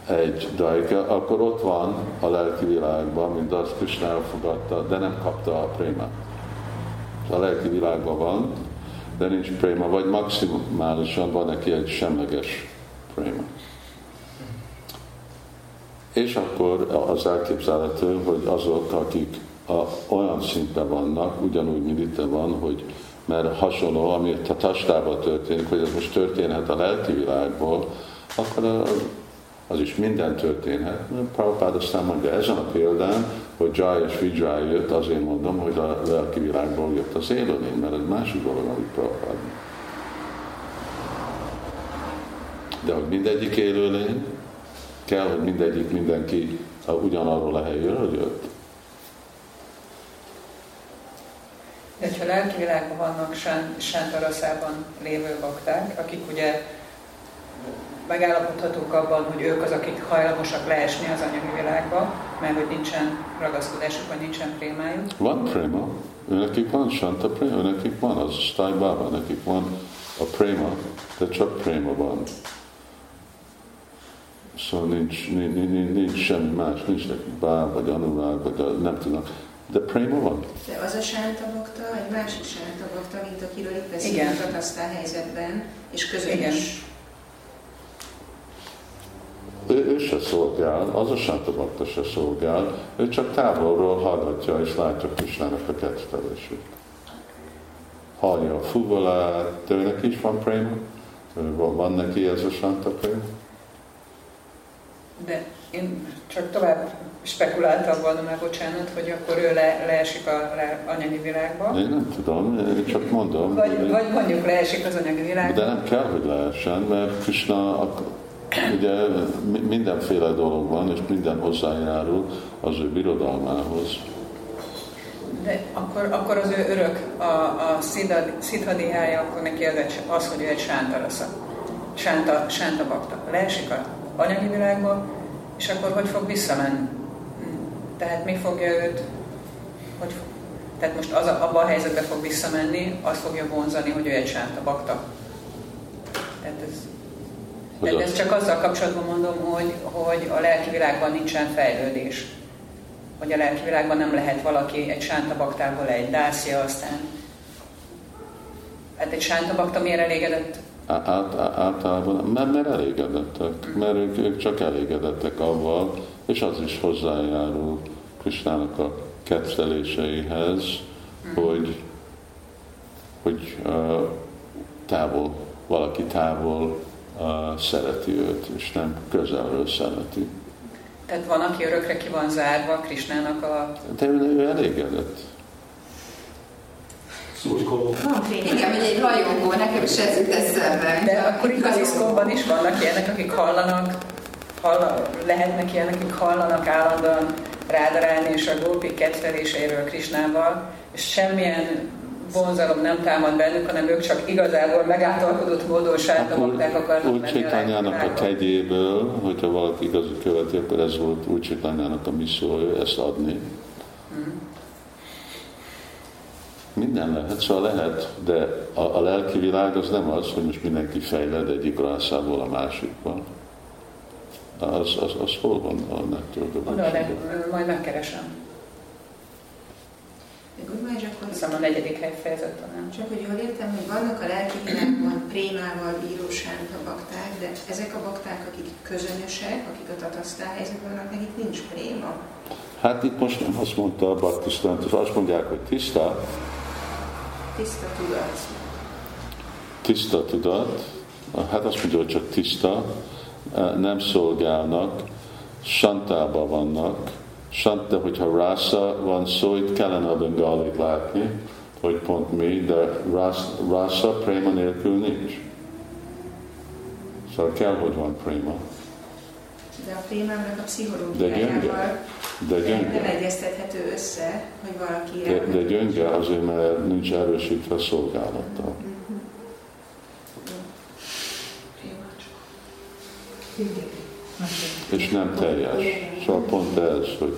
egy daika, akkor ott van a lelki világban, mint azt Krishna elfogadta, de nem kapta a prémát a lelki világban van, de nincs préma, vagy maximálisan van neki egy semleges préma. És akkor az elképzelhető, hogy azok, akik a, olyan szinten vannak, ugyanúgy, mint itt van, hogy mert hasonló, ami a tastában történik, hogy ez most történhet a lelki világból, akkor az is minden történhet. Prabhupád aztán mondja, ezen a példán, hogy Jai és Vijay jött, azért mondom, hogy a lelki világból jött az élőlény, mert ez másik dolog, amit Prabhupád De hogy mindegyik élőlény, kell, hogy mindegyik, mindenki ugyanarról a helyről jött. De ha lelki világban vannak Sántaraszában lévő bakták, akik ugye megállapodhatók abban, hogy ők az, akik hajlamosak leesni az anyagi világba, mert hogy nincsen ragaszkodásuk, vagy nincsen prémájuk. Van préma, nekik van Santa préma, nekik van az Stai Baba, nekik van a préma, de csak préma van. Szóval nincs, nincs, nincs, nincs semmi más, nincs nekik bá, vagy anurág, vagy a, nem tudom. De préma van. De az a sántabakta, egy másik sántabakta, mint akiről itt beszélünk a helyzetben, és közös Igen ő, ő se szolgál, az a Sántabakta se szolgál, ő csak távolról hallgatja és látja Kisnának a kettelését. hallja a fuvolát, tőnek is van préma? Van, van neki ez a santa préma? De én csak tovább spekuláltam volna már, bocsánat, hogy akkor ő le, leesik a le, anyagi világba. Én nem tudom, én csak mondom. Vagy, vagy mondjuk leesik az anyagi világba. De nem kell, hogy leessen, mert Krishna ugye mindenféle dolog van, és minden hozzájárul az ő birodalmához. De akkor, akkor az ő örök, a, a szidhadiája, akkor neki az, az, hogy ő egy sánta lesz. Sánta, sánta bakta. Leesik a anyagi világba, és akkor hogy fog visszamenni? Tehát mi fogja őt, hogy fog, tehát most az a, abban a helyzetbe fog visszamenni, azt fogja vonzani, hogy ő egy sánta bakta. Tehát ez, tehát ez csak azzal kapcsolatban mondom, hogy, hogy a lelki világban nincsen fejlődés. Hogy a lelki világban nem lehet valaki egy sánta baktából egy dászja, aztán Hát egy sánta bakta miért elégedett? Át, általában, mert, mert elégedettek, mert ők, ők csak elégedettek avval, és az is hozzájárul Krisnának a ketteléseihez, hogy, hogy uh, távol, valaki távol uh, szereti őt, és nem közelről szereti. Tehát van, aki örökre ki van zárva Krisnának a... De ő, ő elégedett szurkoló. Igen, hogy egy rajongó, nekem is ez jut eszembe. De akkor igazi szkóban is vannak ilyenek, akik hallanak, hall, lehetnek ilyenek, akik hallanak állandóan rádarálni és a gópik kedveléseiről Krisnával, és semmilyen vonzalom nem támad bennük, hanem ők csak igazából megáltalkodott módon sárdomokták akarnak Úgy Csétányának a kegyéből, hogyha valaki igazi követi, akkor ez volt úgy Csétányának a misszió, ezt adni. Hmm. Minden lehet, szóval lehet, de a, a lelki világ az nem az, hogy most mindenki fejled egyik rászából a másikba. Az, az, az hol van a nettől? Oda, majd megkeresem. Hiszem a negyedik hely fejezet talán. Csak hogy jól értem, hogy vannak a lelki világban prémával bíró a bakták, de ezek a bakták, akik közönösek, akik a tatasztál helyzetben vannak, nekik nincs préma. Hát itt most nem azt mondta a baktisztán, azt mondják, hogy tiszta, Tiszta tudat. Tiszta tudat. Hát azt mondja, hogy csak tiszta. Nem szolgálnak. Santában vannak. Sant, de hogyha rásza van szó, itt kellene a bengalit látni, hogy pont mi, de rásza préma nélkül nincs. Szóval kell, hogy van préma. De a prémának a pszichológiájával de gyönge. Nem egyeztethető össze, hogy valaki... De, de gyönge azért, mert nincs erősítve a szolgálata. És nem teljes. Szóval pont ez, hogy,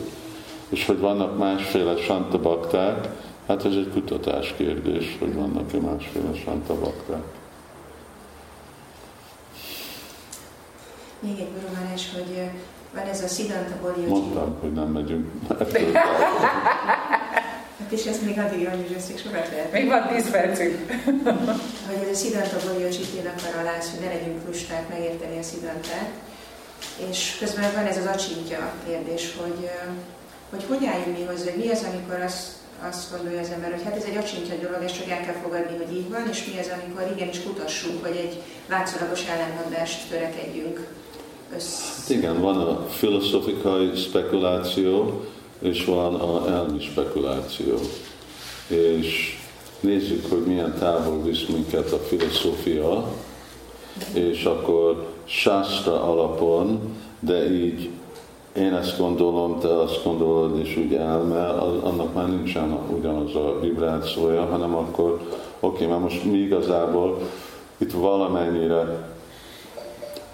és hogy vannak másféle santa bakták, hát ez egy kutatás kérdés, hogy vannak-e másféle santa bakták. Még egy gurumárás, hogy van ez a Siddhanta Boryoji. Mondtam, hogy nem megyünk. hát és ezt még addig hogy ezt még sokat lehet. Még van 10 percünk. <laughs> hogy ez a Siddhanta Boryoji tének a lász, hogy ne legyünk lusták megérteni a Siddhantát. És közben van ez az acsintja kérdés, hogy, hogy hogy álljunk mi hozzá, hogy mi az, amikor azt, azt gondolja az ember, hogy hát ez egy acsintja dolog, és csak el kell fogadni, hogy így van, és mi az, amikor igenis kutassunk, hogy egy látszólagos ellenmondást törekedjünk Hát igen, van a filozofikai spekuláció, és van a elmi spekuláció. És nézzük, hogy milyen távol visz minket a filozófia, és akkor sásztra alapon, de így én ezt gondolom, te azt gondolod, és úgy elme, annak már nincsen ugyanaz a vibrációja, hanem akkor oké, mert most mi igazából itt valamennyire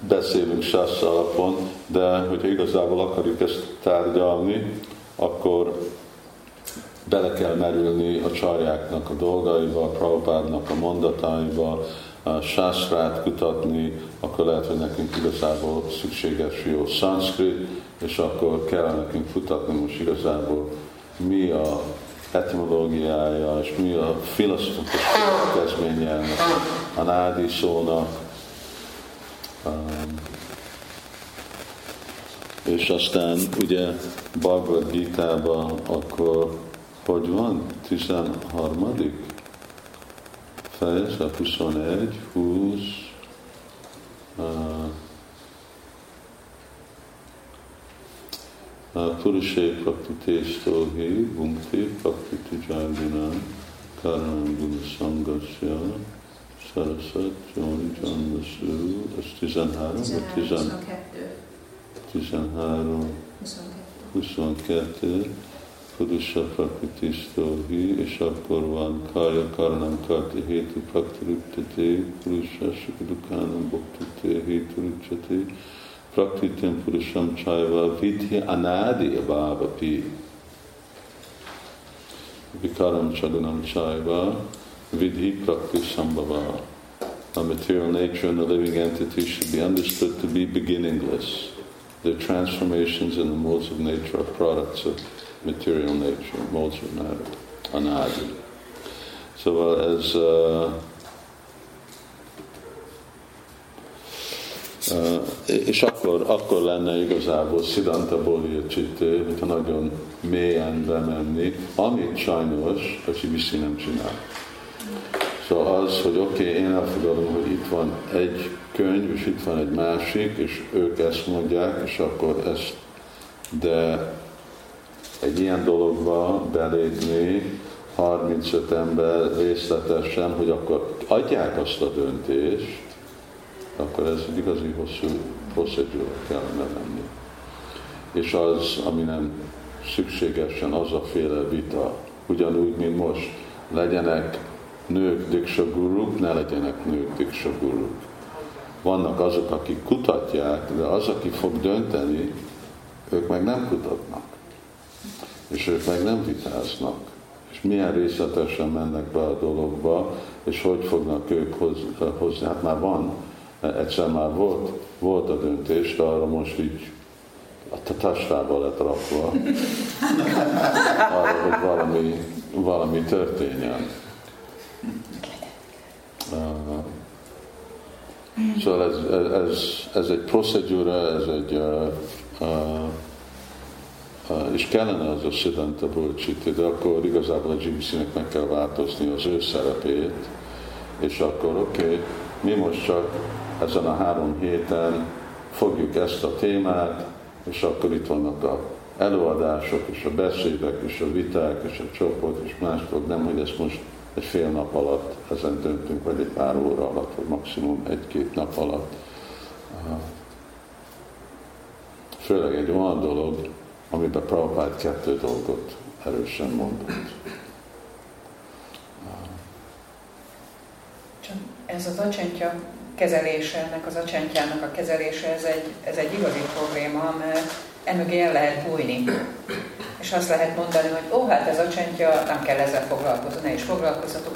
beszélünk sassa alapon, de hogyha igazából akarjuk ezt tárgyalni, akkor bele kell merülni a csarjáknak a dolgaiba, a a mondataiba, a sászrát kutatni, akkor lehet, hogy nekünk igazából szükséges jó szanszkrit, és akkor kell nekünk futatni most igazából mi a etimológiája, és mi a filozófikus következménye ennek a nádi szónak, Um, és aztán ugye Bhagavad gita akkor hogy van? 13. fejezet 21, 20, uh, Purusé Praktitéstóhi, Bhunkti, Praktitujaguna, Karanam Guna Sangasya, Sarasat, Joni, Jandasu, ez 13 vagy 22. 13, 22, Purusha Prakritisztóhi, és akkor van Karti Hétu Hétu Anadi. Vikaram Vidhi. A material nature and the living entity should be understood to be beginningless. The transformations in the modes of nature are products of material nature, modes of matter, anadi. Szóval ez uh, uh, és akkor, akkor lenne igazából Siddhanta Bolya Csitte, hogyha nagyon mélyen bemenni, amit sajnos a Viszi nem csinál. Szóval az, hogy oké, okay, én elfogadom, hogy itt van egy könyv, és itt van egy másik, és ők ezt mondják, és akkor ezt, de egy ilyen dologba belépni 35 ember részletesen, hogy akkor adják azt a döntést, akkor ez egy igazi hosszú procedúra kellene lenni. És az, ami nem szükségesen az a féle vita, ugyanúgy, mint most, legyenek nők diksaguruk, ne legyenek nők diksaguruk. Vannak azok, akik kutatják, de az, aki fog dönteni, ők meg nem kutatnak. És ők meg nem vitáznak. És milyen részletesen mennek be a dologba, és hogy fognak ők hozzá. Hát már van, egyszer már volt, volt a döntés, de arra most így a tastába lett rakva, arra, hogy valami, valami történjen. Szóval ez, ez, ez egy procedúra, ez egy uh, uh, uh, és kellene az a Siddhanta Bölcsíti, de akkor igazából a GBC-nek meg kell változni az ő szerepét, és akkor oké, okay, mi most csak ezen a három héten fogjuk ezt a témát, és akkor itt vannak a előadások, és a beszédek, és a viták, és a csoport, és más dolog, nem, hogy ezt most egy fél nap alatt ezen döntünk, vagy egy pár óra alatt, vagy maximum egy-két nap alatt. Főleg egy olyan dolog, amiben Prabhupád kettő dolgot erősen mondott. Ez az acsentja kezelése, ennek az acsentjának a kezelése, ez egy, ez egy igazi probléma, mert emögé el lehet bújni és azt lehet mondani, hogy ó, hát ez a csendja, nem kell ezzel foglalkozni, ne is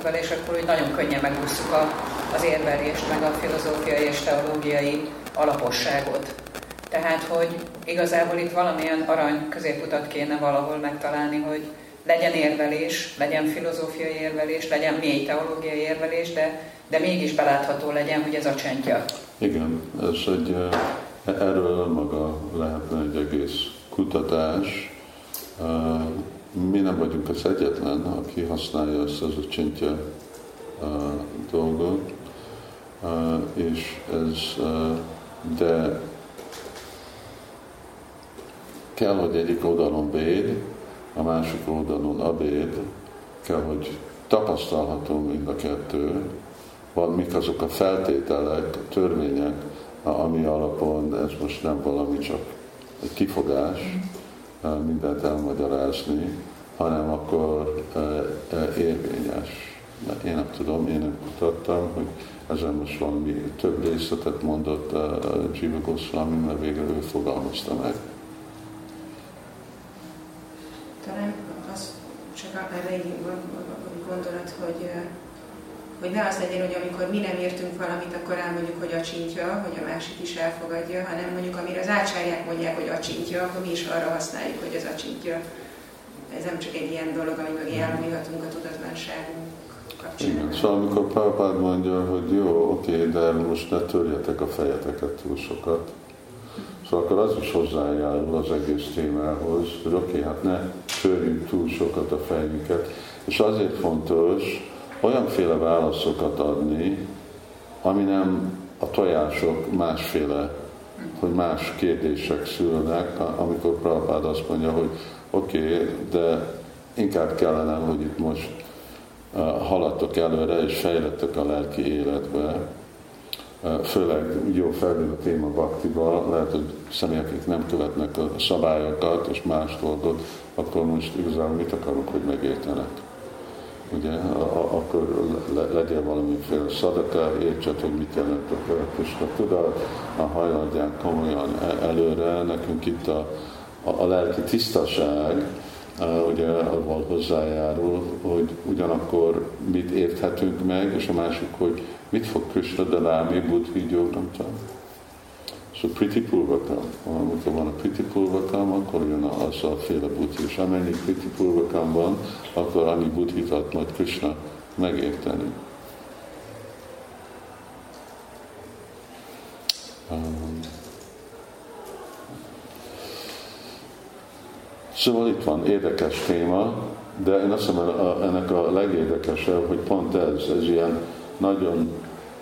vele, és akkor úgy nagyon könnyen megúszuk az érvelést, meg a filozófiai és teológiai alaposságot. Tehát, hogy igazából itt valamilyen arany középutat kéne valahol megtalálni, hogy legyen érvelés, legyen filozófiai érvelés, legyen mély teológiai érvelés, de, de mégis belátható legyen, hogy ez a csendja. Igen, ez egy, erről maga lehetne egy egész kutatás, mi nem vagyunk az egyetlen, aki használja ezt az a csintja dolgot, és ez, de kell, hogy egyik oldalon véd, a másik oldalon abéd, kell, hogy tapasztalható mind a kettő, van mik azok a feltételek, a törvények, ami alapon ez most nem valami csak egy kifogás, mindent elmagyarázni, hanem akkor érvényes. Én nem tudom, én nem kutattam, hogy ezen most valami több részletet mondott a Jiva Goswami, mert végre ő fogalmazta meg. Talán az csak erre gondolat, hogy hogy ne az legyen, hogy amikor mi nem értünk valamit, akkor elmondjuk, hogy a csintja, hogy a másik is elfogadja, hanem mondjuk amire az ácsárják mondják, hogy a csintja, akkor mi is arra használjuk, hogy ez a csintja. Ez nem csak egy ilyen dolog, ami mögé elmondhatunk a tudatlanságunk Igen, szóval amikor Pálpád mondja, hogy jó, oké, de most ne törjetek a fejeteket túl sokat, Szóval akkor az is hozzájárul az egész témához, hogy oké, hát ne törjünk túl sokat a fejünket. És azért fontos, olyanféle válaszokat adni, ami nem a tojások másféle, hogy más kérdések szülnek, amikor Prabhupád azt mondja, hogy oké, okay, de inkább kellene, hogy itt most uh, haladtok előre, és fejlettek a lelki életbe, főleg jó felül a téma baktiba, lehet, hogy személyek, nem követnek a szabályokat és más dolgot, akkor most igazából mit akarunk, hogy megértenek? Ugye, akkor le, legyen valamiféle szadaka, értsed, hogy mit jelent a Krishna tudat, a hajladják komolyan e, előre, nekünk itt a, a, a lelki tisztaság, ugye avval hozzájárul, hogy ugyanakkor mit érthetünk meg, és a másik, hogy mit fog Krishna Dalami Buddhi Gyogamta. So Priti Purvakam, amikor van a Priti Purvakam, akkor jön az a féle buddhi, és amennyi Priti Purvakam van, akkor annyi buddhit ad majd Krishna megérteni. Um, Szóval itt van érdekes téma, de én azt mondom, ennek a legérdekesebb, hogy pont ez, ez ilyen nagyon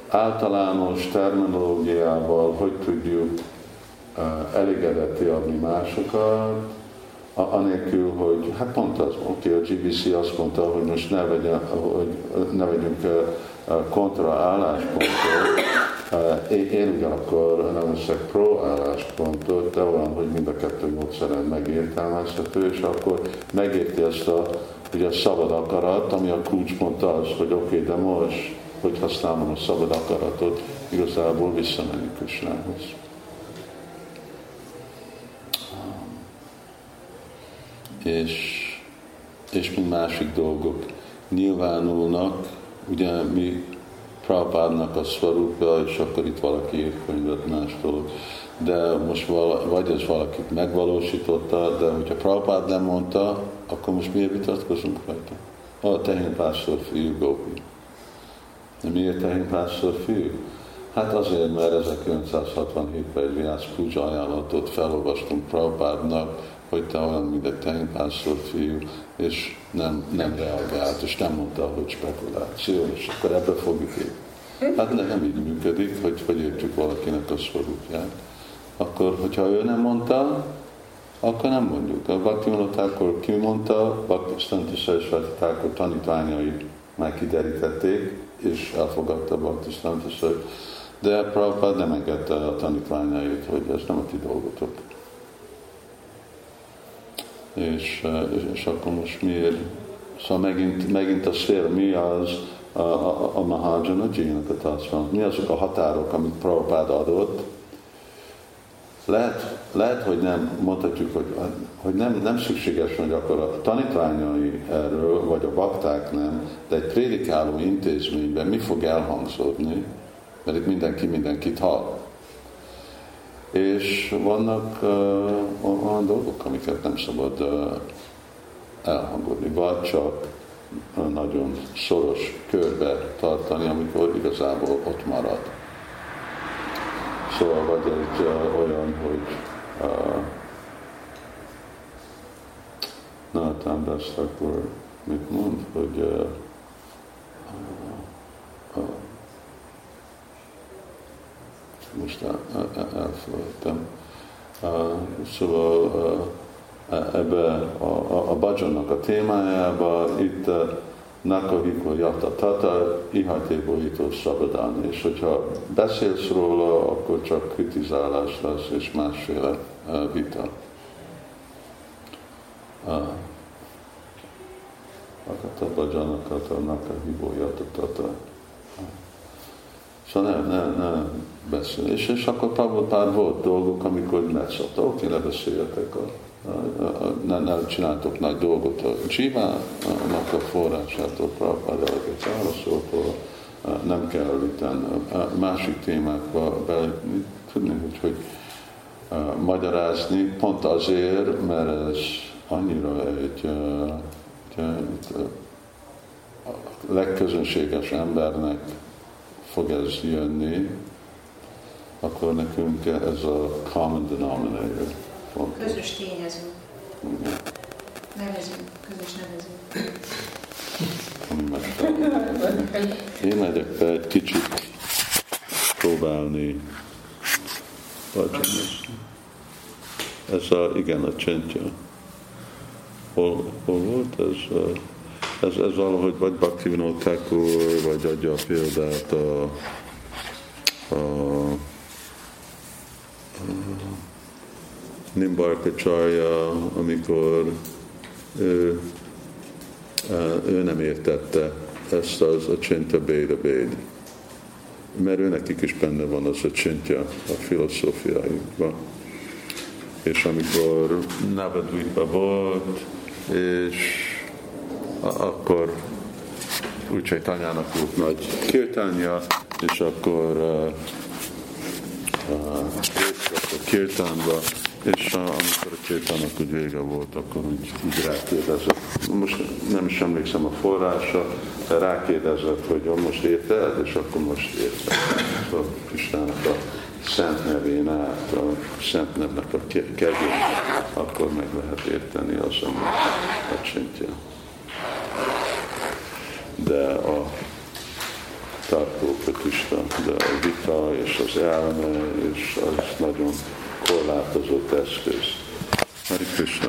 általános terminológiával hogy tudjuk elégedetté adni másokat, anélkül, hogy hát pont az, oké, okay, a GBC azt mondta, hogy most ne, vegyen, hogy ne vegyünk kontra álláspontot, uh, én, ugyanakkor nem leszek pro álláspontot, de olyan, hogy mind a kettő módszeren megértelmezhető, és akkor megérti ezt a, ugye a szabad akarat, ami a kulcspont az, hogy oké, okay, de most hogy használom a szabad akaratot, igazából visszamenni Kösnához. És, és mint másik dolgok nyilvánulnak, ugye mi Prabhupádnak a szvarúpja, és akkor itt valaki ír könyvet, más dolog. De most vala, vagy ez valakit megvalósította, de hogyha Prabhupád nem mondta, akkor most miért vitatkozunk rajta? A tehénpásztor fiú Gopi. De miért tehénpásztor fiú? Hát azért, mert 1967-ben egy Viász Puja ajánlatot felolvastunk Prabhupádnak, hogy te olyan, mint egy tehénpásztor fiú, és nem, nem reagált, és nem mondta, hogy spekuláció, és akkor ebbe fogjuk érni. Hát nem így működik, hogy, hogy értjük valakinek a szorútját. Akkor, hogyha ő nem mondta, akkor nem mondjuk. A Bhakti akkor ki mondta, Bhakti akkor tanítványai már kiderítették, és elfogadta Bhaktisztántos, de Prabhupád nem engedte a tanítványait, hogy ez nem a ti dolgotok. És, és, akkor most miért? Szóval megint, megint a szél, mi az a, a, a Mahajana Jina Mi azok a határok, amit Prabhupád adott, lehet, lehet, hogy nem mondhatjuk, hogy, hogy nem, nem szükséges, hogy akkor a tanítványai erről, vagy a bakták nem, de egy prédikáló intézményben mi fog elhangzódni, mert itt mindenki mindenkit hall. És vannak uh, olyan dolgok, amiket nem szabad uh, elhangolni, vagy csak nagyon szoros körbe tartani, amikor igazából ott marad. Szóval vagy egy uh, olyan, hogy uh, Nathan akkor mit mond, hogy uh, most el, el, elfelejtem. Szóval uh, ebbe a, a, a bajonnak a témájába itt Nakahiko Yata Tata, ihatébolító szabadán. És hogyha beszélsz róla, akkor csak kritizálás lesz, és másféle vita. Akata Bajanakata Nakahiko Yata Tata. Szóval ne, ne, ne beszél. És, és akkor pár volt dolgok, amikor megszabta, oké, ne beszéljetek a nem, nem csináltok nagy dolgot a Csivának a forrásától, Prabhupád eleget válaszoltól, nem kell itt másik témákba bele tudni, hogy, hogy magyarázni, pont azért, mert ez annyira egy, egy a legközönséges embernek fog ez jönni, akkor nekünk ez a common denominator fontos. Közös tényező. Nevezünk, közös nevező. Én megyek be egy kicsit próbálni. Ez a, igen, a csendje. Hol, hol volt ez? Ez, ez valahogy vagy Bhaktivinoda Thakur, vagy adja a példát a, a, a Nimbarka Csarja, amikor ő, ő nem értette ezt az a Csinta Béda Béd. Mert ő nekik is benne van az a csintja a filozófiájukban. És amikor Navadvipa volt, és akkor úgyhogy tanyának volt nagy kirtánja, és akkor uh, uh, a kirtánba, és uh, amikor a kirtának úgy vége volt, akkor úgy, úgy rákérdezett. Most nem is emlékszem a forrása, de rákérdezett, hogy most érted, és akkor most érted. Szóval Kistának a szent nevén át, a szent nevnek a kegyét, akkor meg lehet érteni az, ami a csintja de a tartó Pratista, de a vita és az elme, és az nagyon korlátozott eszköz. Hari Krishna.